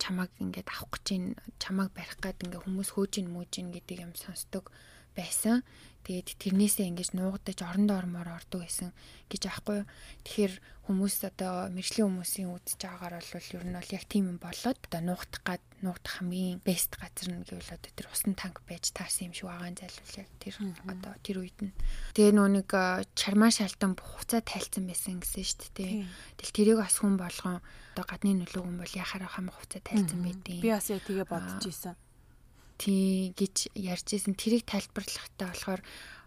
чамаг ингээд авах гэж ин чамаг барих гад ингээд хүмүүс хөөжин мүүжин гэдэг юм сонсдог байсан. Тэгээд тэрнээсээ ингэж нуугдаж орон доормоор ордог байсан гэж аахгүй. Тэгэхээр хүмүүс одоо мэржлийн хүмүүсийн үзэж байгаагаар бол ер нь бол яг тийм юм болоод одоо нуугдах гад нуугдах хамгийн бест газар нь гэвэл одоо тэр усан танк байж таарсан юм шиг байгаа зайлвал яг тэр одоо тэр үед нь. Тэгээ нөө нэг чармаа шалтан хуцаа тайлцсан байсан гэсэн шүү дээ. Тэгэл тэрийг бас хүн болгон одоо гадны нөлөөгөн бол яхаар хамаг хуцаа тайлцсан байдیں۔ Би бас яг тэгээ бодож исэн тий гэж ярьж исэн тэрийг тайлбарлахтаа болохоор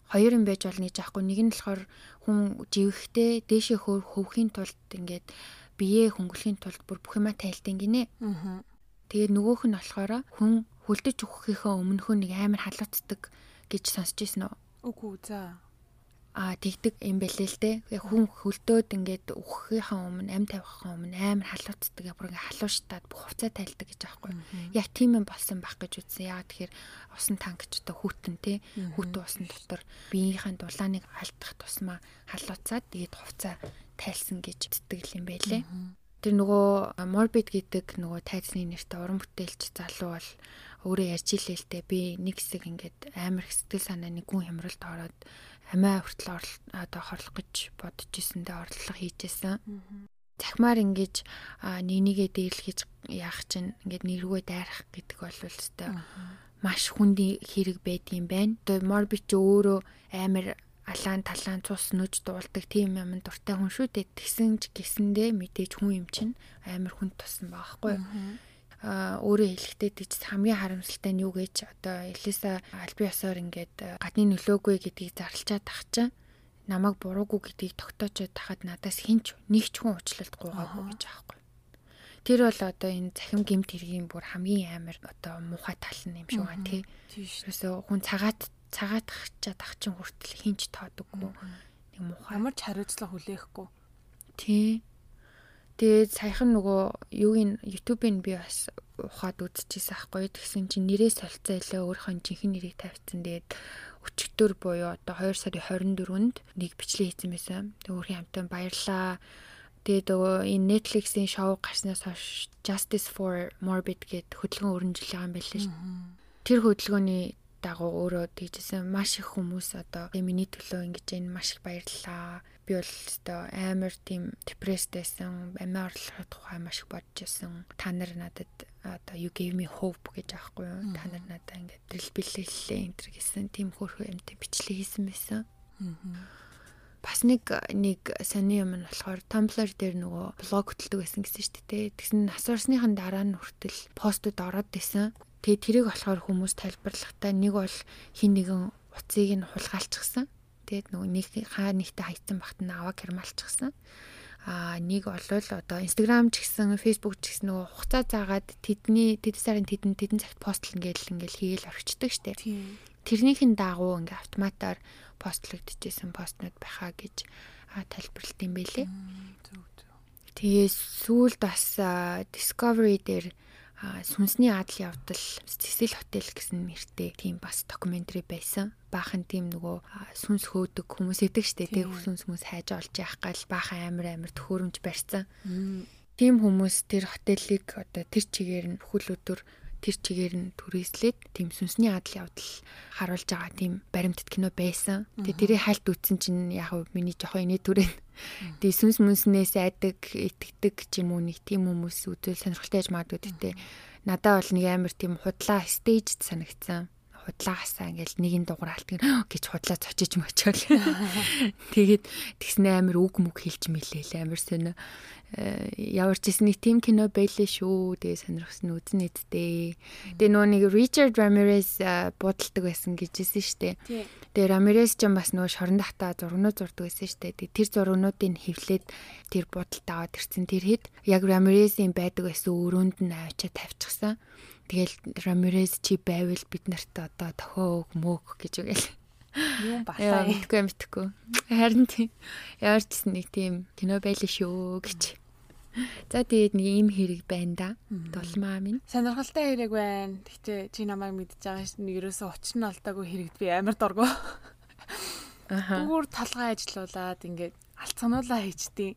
хоёр юм байж болно гэж аахгүй нэг нь болохоор хүн живэхдээ дээшээ хөвхийн тулд ингээд биеэ хөнгөлөхийн тулд бүр бүх юма тайлтын гинэ. Аа. Тэгээд нөгөөх нь болохоор хүн хөлдөж өгөхийнхөө өмнөхөө нэг амар халууцдаг гэж сонсч ирсэн үү? Үгүй за а тэгдэг юм бэлээ л дээ. Хүн хөлдөөд ингээд өгөхийнхаа өмнө ам тавихаа өмнө амар халууцдаг бүр ингээд халууштаад бүх хувцас тайлдаг гэж аахгүй. Яг тийм юм болсон байх гэж үзсэн. Яагаад тэгэхээр усан одоо хүүтэн те хүүтэн усан дотор биеийнхээ дулааныг алдах тусмаа халууцаад тэгээд хувцас тайлсан гэж зүтгэл юм байлээ. Тэр нөгөө morbid гэдэг нөгөө тайзны нэртэй уран бүтээлч залуу бол өөрөө ярьж илээ л дээ. Би нэг хэсэг ингээд амар сэтгэл санаа нэг гүн хямралд ороод амиа хүртэл одоо хорлох гэж бодож ирсэндээ орлого хийжсэн. Захмаар ингэж нэгнийгээ дээрлэхэж яах чинь ингээд нэрвээ дайрах гэдэг бол өстой маш хүнд хэрэг байдгийн байна. Одоо морбич өөрөө амар алаан талаан цус нүж дуулдаг тийм юм дуртай хүн шүү дээ. Тэгсэн ч гисэндээ мэдээж хүн юм чинь амар хүнд тусан байхгүй юу? Өөрөө хэлэхдээ тийч хамгийн харамсалтай нь юу гэж одоо Элиса албан ёсоор ингээд гадны нөлөөгүй гэдгийг зарлчаад тах чинь намайг буруугүй гэдгийг тогтоочод тахад надаас хинч нэг ч хүн уучлалт гуйгаагүй гэж аахгүй. Тэр бол одоо энэ захим гимт хэргийн бүр хамгийн амар одоо муухай тал нь юм шиг байна тий. Тэрсээ хүн цагаат цагаат тахчаад тах чинь хүртэл хинч тоодоггүй. Нэг муухай. Ямар ч хариуцлага хүлээхгүй. Тий. Тэгээд саяхан нөгөө юугийн YouTube-ыг би бас ухаад үзчихсэн аахгүй. Тэгсэн чинь нэрээ солилцоо илээ өөрийнхөө жинхэнэ нэрийг тавьчихсан. Тэгээд өчигдөр буюу одоо 2 сарын 24-нд нэг бичлэг хийсэн байсан. Тэг өөрхийн хамтаа баярлаа. Тэгээд нөгөө энэ Netflix-ийн шоу гарснаас хойш Justice for Morbid гэд хөдөлгөөн өрнөжлөж байгаа юм байлээ шүү. Тэр хөдөлгөөний дагуу өөрөө тэгжсэн маш их хүмүүс одоо миний төлөө ингэж энэ маш их баярлалаа би бол өстой амар тийм депресд байсан амиа орлохын тухай маш их бодож байсан та нар надад одоо you gave me hope гэж аахгүй юу та нар надад ингээд дрэл бэлэлээ энэ төр гэсэн тийм хөөрхөн юмтай бичлэг хийсэн байсан бас нэг нэг сони юм нь болохоор Tumblr дээр нөгөө блог хөтэлдэг байсан гэсэн шүү дээ. Тэгсэн асуурсныхан дараа нь хүртэл постууд ороод исэн. Тэгээ тэрийг болохоор хүмүүс тайлбарлахдаа нэг бол хин нэгэн уцыг нь хулгайлчихсан. Тэгээд нөгөө нэг хаа нэгтэй хайцсан багт нь аваа гэрмалчихсан. Аа нэг олвол одоо Instagram ч гэсэн Facebook ч гэсэн нөгөө хугацаа заагаад тэдний тэд сарын тэдэн тэдэн цагт постлно гэж ингээл хийгээл орчдөг штэ. Тэрнийхэн дагуу ингээ автоматар постлогдчихсэн постнууд байхаа гэж тайлбарлалт юм байлээ. Тэгээ сүүлд бас Discovery дээр сүнсний адал явдал Цэцэл хотел гэсэн нэртэй тийм бас докюментари байсан. Баахан тийм нөгөө сүнс хөөдөг хүмүүс идэг штэ тэг сүнс хүмүүс хайж олж явах гал баахан амир амир төхөөрөмж барьсан. Тийм хүмүүс тэр хотелийг одоо тэр чигээр нь бүхэл өдөр тэр чигээр нь түрээслээд тийм сүнсний адал явдал харуулж байгаа тийм баримтат кино байсан. Тэгээ тэрийг хальт үтсэн чинь яг миний жоохон инээ түрэн. Тэгээ сүнс мүнснээс айдаг, итгэдэг ч юм уу нэг тийм хүмүүс үзэл сонирхолтой яж магадгүй гэхдээ надад бол нэг амар тийм худлаа стейжд санагдсан. Худлаагасаа ингээл нэгэн дугаар алтдаг гэж худлаа цочиж мочоол. Тэгээд тэгснэ амир үг мүг хэлж мэлээл амир сонио. Э, ямар ч гэсэн нэг тим кино байлээ шүү. Тэгээ сонирхсан үзэн эдтэй. Тэгээ нөгөө нэг Ричард Рамирес буудалдаг байсан гэжсэн штэ. Тэгээ Рамирес ч бас нөгөө шорон дахта зургнууд зурдаг байсан штэ. Тэгээ тэр зургнуудыг хевлээд тэр буудалд аваад ирсэн. Тэр хэд яг Рамиресийн байдаг байсан өрөөнд нь авчиад тавьчихсан. Тэгэл Рамирес чи байвал бид нарт одоо тохиог мөг гэж үгээл. Юм басаа. Мэдгүй мэдгүй. Харин тийм. Ямар ч нэг тийм кино байлаа шүү гэж. За тэгээд нэг ийм хэрэг байна да. Дулмаа минь. Сонирхолтой хэрэг байна. Гэхдээ чи намайг мэдж байгаа ш нь ерөөсөө учир нь алдаагүй хэрэгд би амар дургу. Аха. Түгээр талгай ажиллаулаад ингээд алцгануулаа хийчихдээ.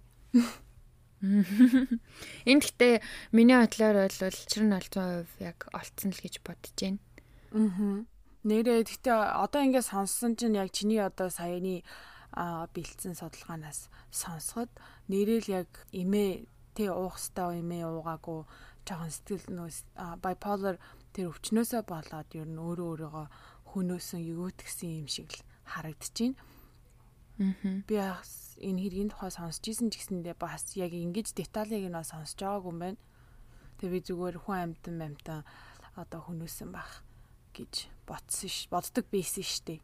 Энд гэхдээ миний бодлоор бол учир нь олцсон хувь яг олцсон л гэж бодож байна. Аа. Нэрээ гэхдээ одоо ингээд сонссон чинь яг чиний одоо саяны бэлдсэн судалгаанаас сонсоход нэрэл яг эмээ тий уух хэвээр юм ээ уугаагүй жоохон сэтгэл нөөс bipolar тэр өвчнөөсөө болоод ер нь өөрөө өөрийгөө хөнөөсөн егөөтгсөн юм шиг л харагдчихээн. Аа. Би энэ хэргийн тухай сонсч ийсэн ч гэсэндээ бас яг ингэж деталийг нь сонсож байгаагүй юм байна. Тэгээ би зүгээр хүн амьтан амьтан одоо хөнөөсөн байх гэж бодсон ш боддог байсан штэ.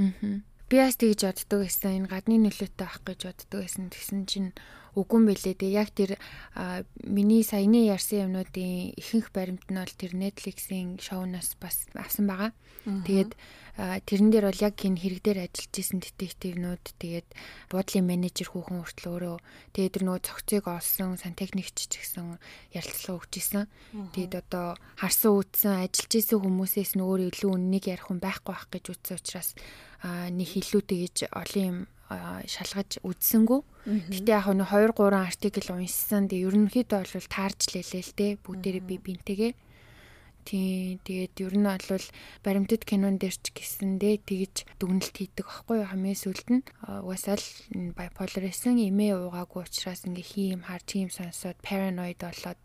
Аа. Би бас тэгж боддог байсан. Энэ гадны нөлөөтэй авах гэж боддог байсан. Тэгсэн чинь үгүй юм бэлээ. Тэгээ яг тэр миний саяны ярьсан юмнуудын ихэнх баримт нь бол тэр Netflix-ийн шоунаас бас авсан байгаа. Тэгээд тэрэн дээр бол яг энэ хэрэг дээр ажиллаж исэн детективнүүд тэгээд буудлын менежер хүүхэн хүртэл өөрөө тэгээд тэр нөгөө цогцыг олсон сантехникч ч гэсэн ярилцлага өгч исэн. Тэгээд одоо харсан үтсэн ажиллаж исэн хүмүүсээс нь өөр илүү үннийг ярих хүн байхгүй байх гэж үтсэн учраас нэг илүү тэгэж олон юм шалгаж үзсэнгүү. Гэтэ яг нэг 2 3 артикл уншсан. Тэгээ ерөнхийдөө бол таарч лээлээ л те. Бүгдээрээ би бинтэйгээ. Тийм тэгээд ер нь бол баримтат кинон дээр ч гэсэндээ тэгж дүгнэлт хийдэг аахгүй юу хамгийн сүлд нь угаасаа л bipolar эсэн эмээ уугаагүй учраас ингээ хийм хар тийм сонсоод paranoid болоод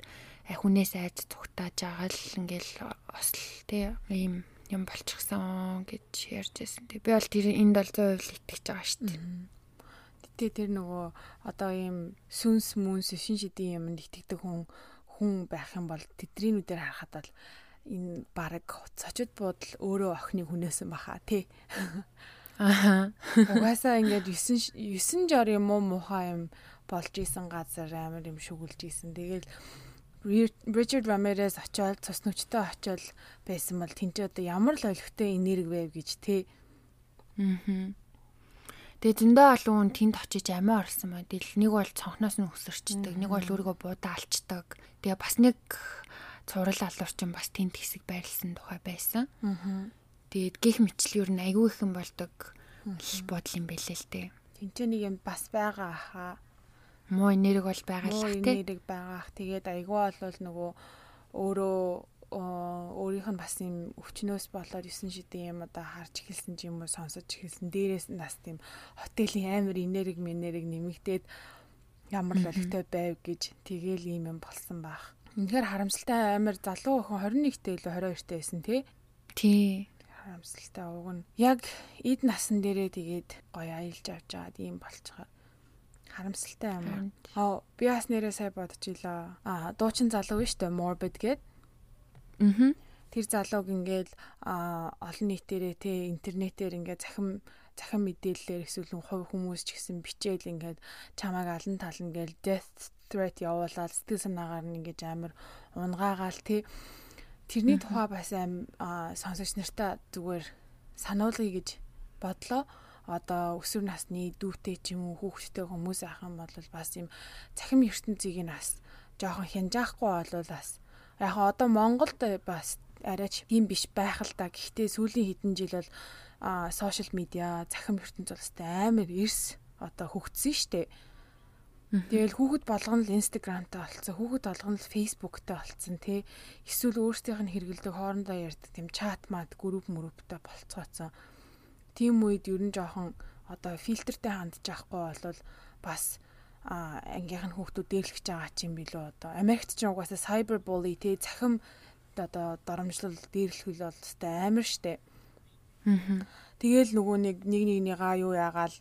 хүнээс айж зүгтааж байгаа л ингээл осл тий ийм юм болчихсон гэж ярьж байсан. Тэг би бол тэр энд бол 100% итгэж байгаа шүү дээ. Гэтэ тэр нөгөө одоо ийм сүнс мүнс шин шидийн юмд итгэдэг хүн хүн байх юм бол тэдрийнүүдээр харахад бол энэ баг цочод буудал өөрөө охины хүнээсэн баха тий. Аа. Угаасаа ингээд 9 9 жор юм уу муухай юм болж исэн газар амар юм шүглж исэн. Тэгэл Ричард Рамерес очиод цус нүчтэй очиод байсан бол тэнцээ одоо ямар л олигтой энерги байв гэж те. Аа. Тэгээ зөндөө олон хүн тэнд очиж амиа орсон байна. Тэгэл нэг бол цонхноос нь өсөрчдөг, нэг бол өөрийгөө буудаа алчдаг. Тэгээ бас нэг цуврал алуурчин бас тэнд хэсэг байрлсан тухай байсан. Аа. Тэгээд гих мэтлэл юу н айгүй их юм болдог бодол юм бэлээ л дээ. Тэнцээ нэг юм бас байгаа хаа муу энерги бол байгаа л тий. Муу энерги байгаах. Тэгээд айгүй бол нөгөө өөрөө өөрийнх нь бас юм өвчнөөс болоод 9 шидийн юм одоо харж эхэлсэн ч юм уу сонсож эхэлсэн. Дээрээс нь бас тийм хотелийн амар энерги минериг нэмэгдээд ямар л олигтой байв гэж тэгээл юм юм болсон байх. Үнэхээр харамсалтай амар залуу охин 21-тэй илүү 22-тэй байсан тий. Тий харамсалтай уг нь яг эд насан дээрээ тэгээд гоё аялж авч байгаад ийм болчихоо харамсалтай юм. Аа би бас нэрээ сая бодож илаа. Аа дуучин залуу биш үү Morbid гээд. Аа. Тэр залууг ингээл олон нийтээрээ те интернетээр ингээд захим захин мэдээллээр эсвэл хувь хүмүүс ч гэсэн бичээл ингээд чамайг алан тална гээл death threat явуулаад сэтгэл санаагаар нь ингээд амар унгаагаал те тэрний тухай бас аим сонсогч нартаа зүгээр сануулъя гэж бодлоо одоо өсвөр насны дүүтэй ч юм уу хүүхэдтэй хүмүүс ах юм бол бас юм цахим ертөнцийг нь бас жоохон хянжаахгүй бол бас яг одоо Монголд бас арайч тийм биш байх л та. Гэхдээ сүүлийн хэдэн жил бол сошиал медиа захим ертөнц бол амар эрс одоо хөгжсөн штэ. Тэгэл хүүхэд болгоно л инстаграмтай болцсон. Хүүхэд болгоно л фейсбુકтай болцсон тий. Эсвэл өөрсдийнх нь хэрэгэлдэг хоорондоо ярьдаг тийм чат мат групп мөрөвтэй болцгооцсон тийм үед ер нь жоохон одоо фильтртэй хандж авахгүй бол бас ангийнх нь хүүхдүүд дээрлэж байгаа ч юм билүү одоо Америкт ч угаасаа cyber bully тий захим одоо доромжлол дээрлэхүүл бол өстэй амар штэ. Аа. Тэгэл нөгөө нэг нэг нэгнийгаа юу яагаал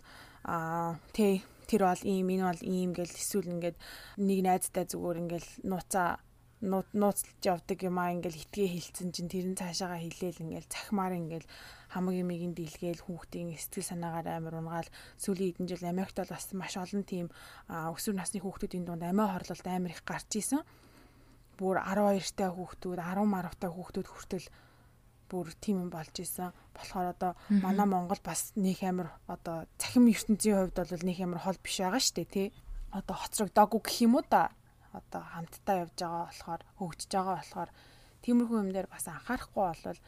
аа тий тэр бол ийм энэ бол ийм гэл эсвэл ингээд нэг найзтай зүгээр ингээл нууцаа нууцлж явдаг юм аа ингээл итгээ хилцэн чинь тэр нь цаашаага хилээл ингээл цахимаар ингээл хамаг юмыг дийлгээл хүүхдийн сэтгэл санаагаар амар унгаал сүүлийн хэдэн жил Америкт бол бас маш олон тийм өсвөр насны хүүхдүүдийн дунд амиа хорлолт амар их гарч исэн. Бүр 12 та хүүхдүүд 10 марвтай хүүхдүүд хүртэл бүр тийм юм болж исэн. болохоор одоо манай Монгол бас нэг амар одоо цахим ертөнцийн хувьд бол нэг амар хол биш байгаа шүү дээ тий. Одоо хоцрогдоогүй гэх юм уу да. Одоо хамтдаа явж байгаа болохоор хөгжиж байгаа болохоор тиймэрхүү юм дээр бас анхаарахгүй болвол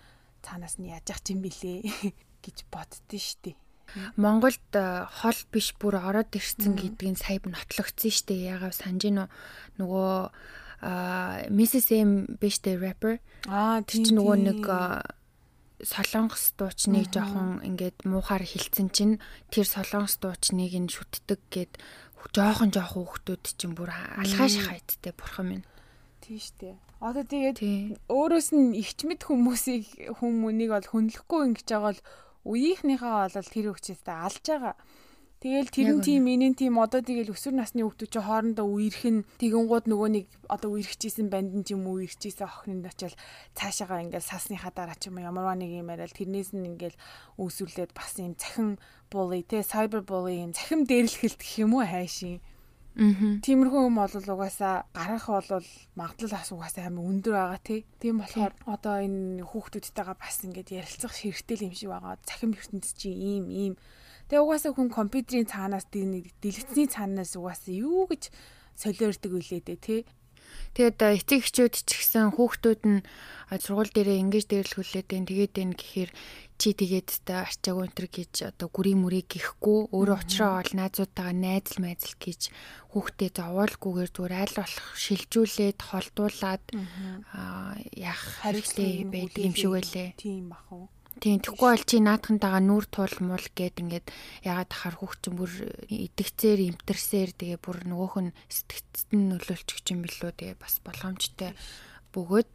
цаанаас нь яаж ах юм бэлээ гэж боддөө шүү дээ. Монголд э, хол биш бүр ороод ирсэн гэдгийг сая нотлогдсон шүү дээ. Ягаад санаж гинөө нөгөө Mrs M биш дээ rapper. Аа тэр чинь нөгөө нэг солонгос дуучныг жоохон ингээд муухаар хилцэн чинь тэр солонгос дуучныг нь шүтдэг гэд жоохон жоохон хүүхдүүд чинь бүр алхаа шахайттай бурхан минь. Тийм штэ. Одоо тэгээд өөрөөс нь ихчмэд хүмүүсийг хүмүүнийг бол хүнлэхгүй ингэж байгаа бол үеийнхнийхээ бол тэр хүчтэй алж байгаа. Тэгэл тэр нь тийм энийн тийм одоо тэгэл өсвөр насны хүүхдүүд чи хоорондоо үерх нь тэгэнгууд нөгөө нэг одоо үерхчихсэн банд нь ч юм уу үерхчихсэн охин нь очил цаашаага ингээл сасныхаа дараа ч юм уу ямарваа нэг юм яриад тэрнээс нь ингээл үүсвэрлээд бас юм цахим булли те сайбер булли юм цахим дээрлэхэлт гэх юм уу хайшин. Аа. Тиймэрхүү юм бол угаасаа гарах бол магадлал бас угаасаа амар өндөр байгаа тий. Тийм болохоор одоо энэ хүүхдүүдтэйгээ бас ингээд ярилцах хэрэгтэй юм шиг байгаа. Цахим ертөнд чи ийм ийм Тэгээ угаасаа хүн компьютерийн цаанаас дэлгэцний цаанаас угаасаа юу гэж солиордог үлээ дээ тий. Тэгээд эцэг эхчүүд ч гэсэн хүүхдүүд нь сургууль дээрээ ингэж дээрлэхүүлээд байна. Тэгээд энэ гэхээр чи тэгээд та арчаагүй өнтер гэж одоо гүрийн мүрийг гихгүй өөрөө уучраа бол найзуудтайгаа найзал майзал гэж хүүхдээ зовоолгүйгээр зүгээр айл болох шилжүүлээд холдуулаад яах хэрэгтэй байдаг юм шиг байлээ. Тийм бах уу. Тийм тэггүй бол чи наадхантайгаа нүүр туул мул гэд ингээд ягаад тахаар хүүхчин бүр идэгцээр имтэрсээр тэгээ бүр нөгөөх нь сэтгцэд нь нөлөөлчих юм билүү тэгээ бас болгоомжтой бөгөөд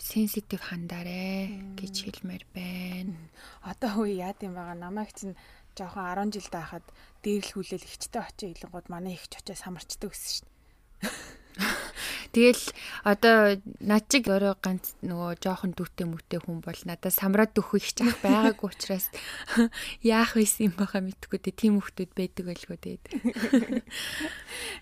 сенситив хандаарэ гэж хэлмээр байна. Одоо үе яад юм байгаа намайг чинь жоохон 10 жил байхад дээрлхүүлэл ихчтэй очиж илэнгууд манай ихч очиж самарчдаг гэсэн шин. Тэгэл одоо над чиг өөрөө ганц нөгөө жоохон дүүтэй мүтэй хүн бол надад самраад өгөх их чах байгаагүй учраас яах вэс юм баха мэдхгүй дээ. Тим хүмүүсд байдаг байлгүй дээ.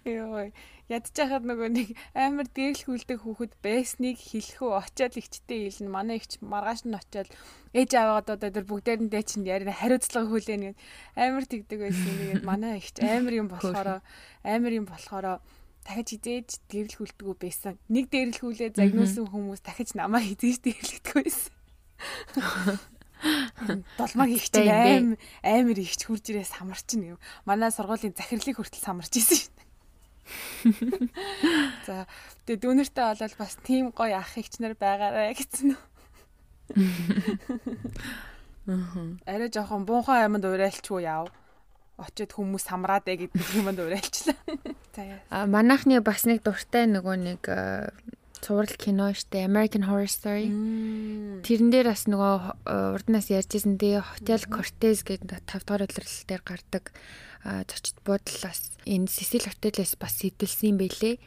Йоо ядж хахад нөгөө нэг амар дээрлхүүлдэг хүүхэд байсныг хэлэхөө очиад ихчтэй хэлнэ. Манай ихч маргааш нь очиад ээж аваад одоо тэр бүгдээрэндээ чинь яриа хариуцлага хүлээнэ гэд амар тэгдэг байсан. Тэгээд манай ихч амар юм болохоор амар юм болохоор дахиж хизээж дэрлэхүүлдэггүй байсан. Нэг дэрлэхүүлээ загнуулсан хүмүүс дахиж намаа хизээж дэрлэхдэггүй байсан. Долмаг ихч аим амар ихч хурж ирээ самарчин юм. Манай сургуулийн захирлыг хүртэл самарч исэн шин. За тэгээ дүүнэртэй болол бас тийм гоё ах ихч нар байгаарэ гэсэн үү. Аа. Арай жоохон буунхан айманд уриалчгүй яав очиод хүмүүс самраад ээ гэдэг юмд уриалчлаа. За. А манайхны бас нэг дуртай нөгөө нэг цуврал кино штэ American Horror Story. Тэрэн дээр бас нөгөө урднаас ярьжсэн дээ Hotel Cortez гэдэг 5 дахь улирлал дээр гардаг зочд буудлаас энэ Cecil Hotel-с бас сэтэлсэн юм байлээ.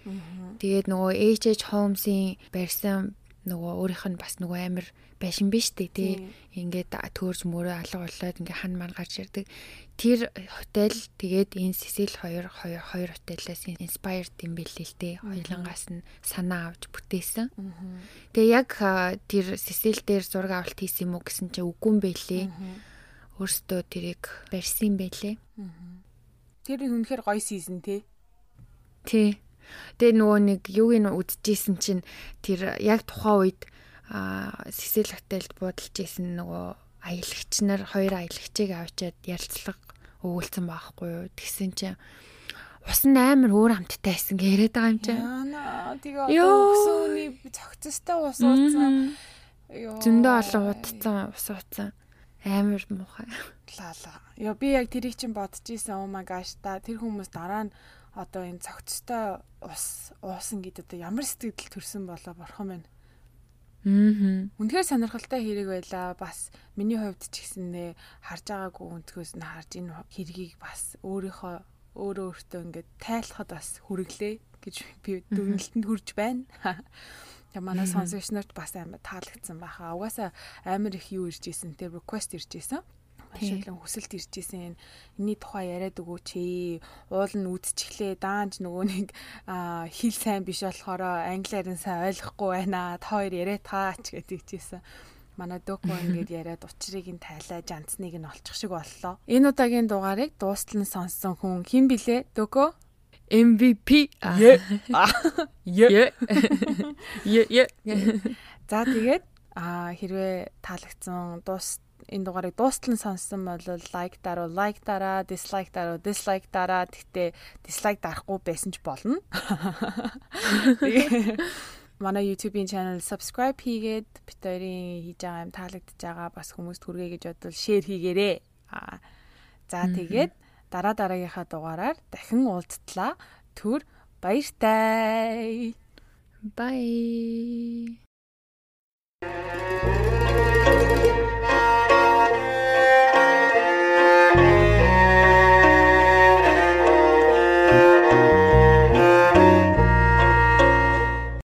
Тэгээд нөгөө H.H. Holmes-ийн барьсан нөгөө өөрийнх нь бас нөгөө амар байшин биш үү тий. Ингээд төөрж мөрөө алга болоод ингээ хан ман гарч ирдэг. Тэр хотел тэгээд энэ Сесил 2 2 2 хотелээс inspired юм билээ л тий. Хоёлангаас нь санаа авч бүтээсэн. Тэгээ яг тэр Сесил дээр зураг авалт хийсэн юм уу гэсэн чинь үгүй юм байлээ. Өөртөө тэрийг барьсан юм байлээ. Тэр үнэхээр гоё сизон тий. Тий. Тэгээ нөгөө нэг юуг нь үдчихсэн чинь тэр яг тухайн үед Сесил хотелд буудалж исэн нөгөө аялагч нар хоёр аялагчийг авчиад ярилцлага өгүүлсэн байхгүй юу. Тэгсэн чинь ус нь амар өөр амттай байсан гэ яриад байгаа юм чинь. Тэгээ одоо өсөөний цогцостой ус ууцсан. Зөндөө олон удцсан ус ууцсан. Амар муухай. Лала. Йоо би яг тэрийг чинь бодож исэн. Oh my gosh та тэр хүмүүс дараа нь одоо энэ цогцтой ус уусан гэдэг одоо ямар сэтгэл төрсэн болоо борхон байна. Аа. Үнэхээр сонирхолтой хэрэг байлаа. Бас миний хувьд ч гэсэнээ харж байгаагүй өнцгөөс нь харж энэ хэргийг бас өөрийнхөө өөрөө өөртөө ингээд тайлахад бас хүргэлээ гэж би дүгнэлтэнд хүрж байна. Манай сонсогч нарт бас амар таалагдсан байхаа. Угаасаа амар их юу ирж исэн те request ирж исэн. Машиглан хүсэлт ирж исэн. Энийний тухай яриад өгөөч ээ. Уул нь үдчихлээ. Даанч нөгөө нэг хэл сайн биш болохоор англиар нь сайн ойлгохгүй байна. Та хоёр яриад таач гэдэг чийсэн манай дөкөө ингээд яриад учрыг нь тайлаа жанцныг нь олчих шиг боллоо. Энэ удаагийн дугаарыг дуустал нь сонссон хүн хэн блэ? Дөкөө MVP. Е. Е. Е. За тэгээд а хэрвээ таалагдсан дуус энэ дугаарыг дуустал нь сонссон бол лайк даруу лайк дараа, дислайк даруу дислайк дараа. Тэгтээ дислайк дарахгүй байсан ч болно. манай YouTube-ийн channel subscribe хийгээд бит хоёрын хийж байгаа юм таалагдж байгаа бас хүмүүст хүргэе гэж бодвол share хийгээрэй. Аа. За тэгээд дараа дараагийнхаа дугаараар дахин уулзтлаа. Түр баяртай. Bye.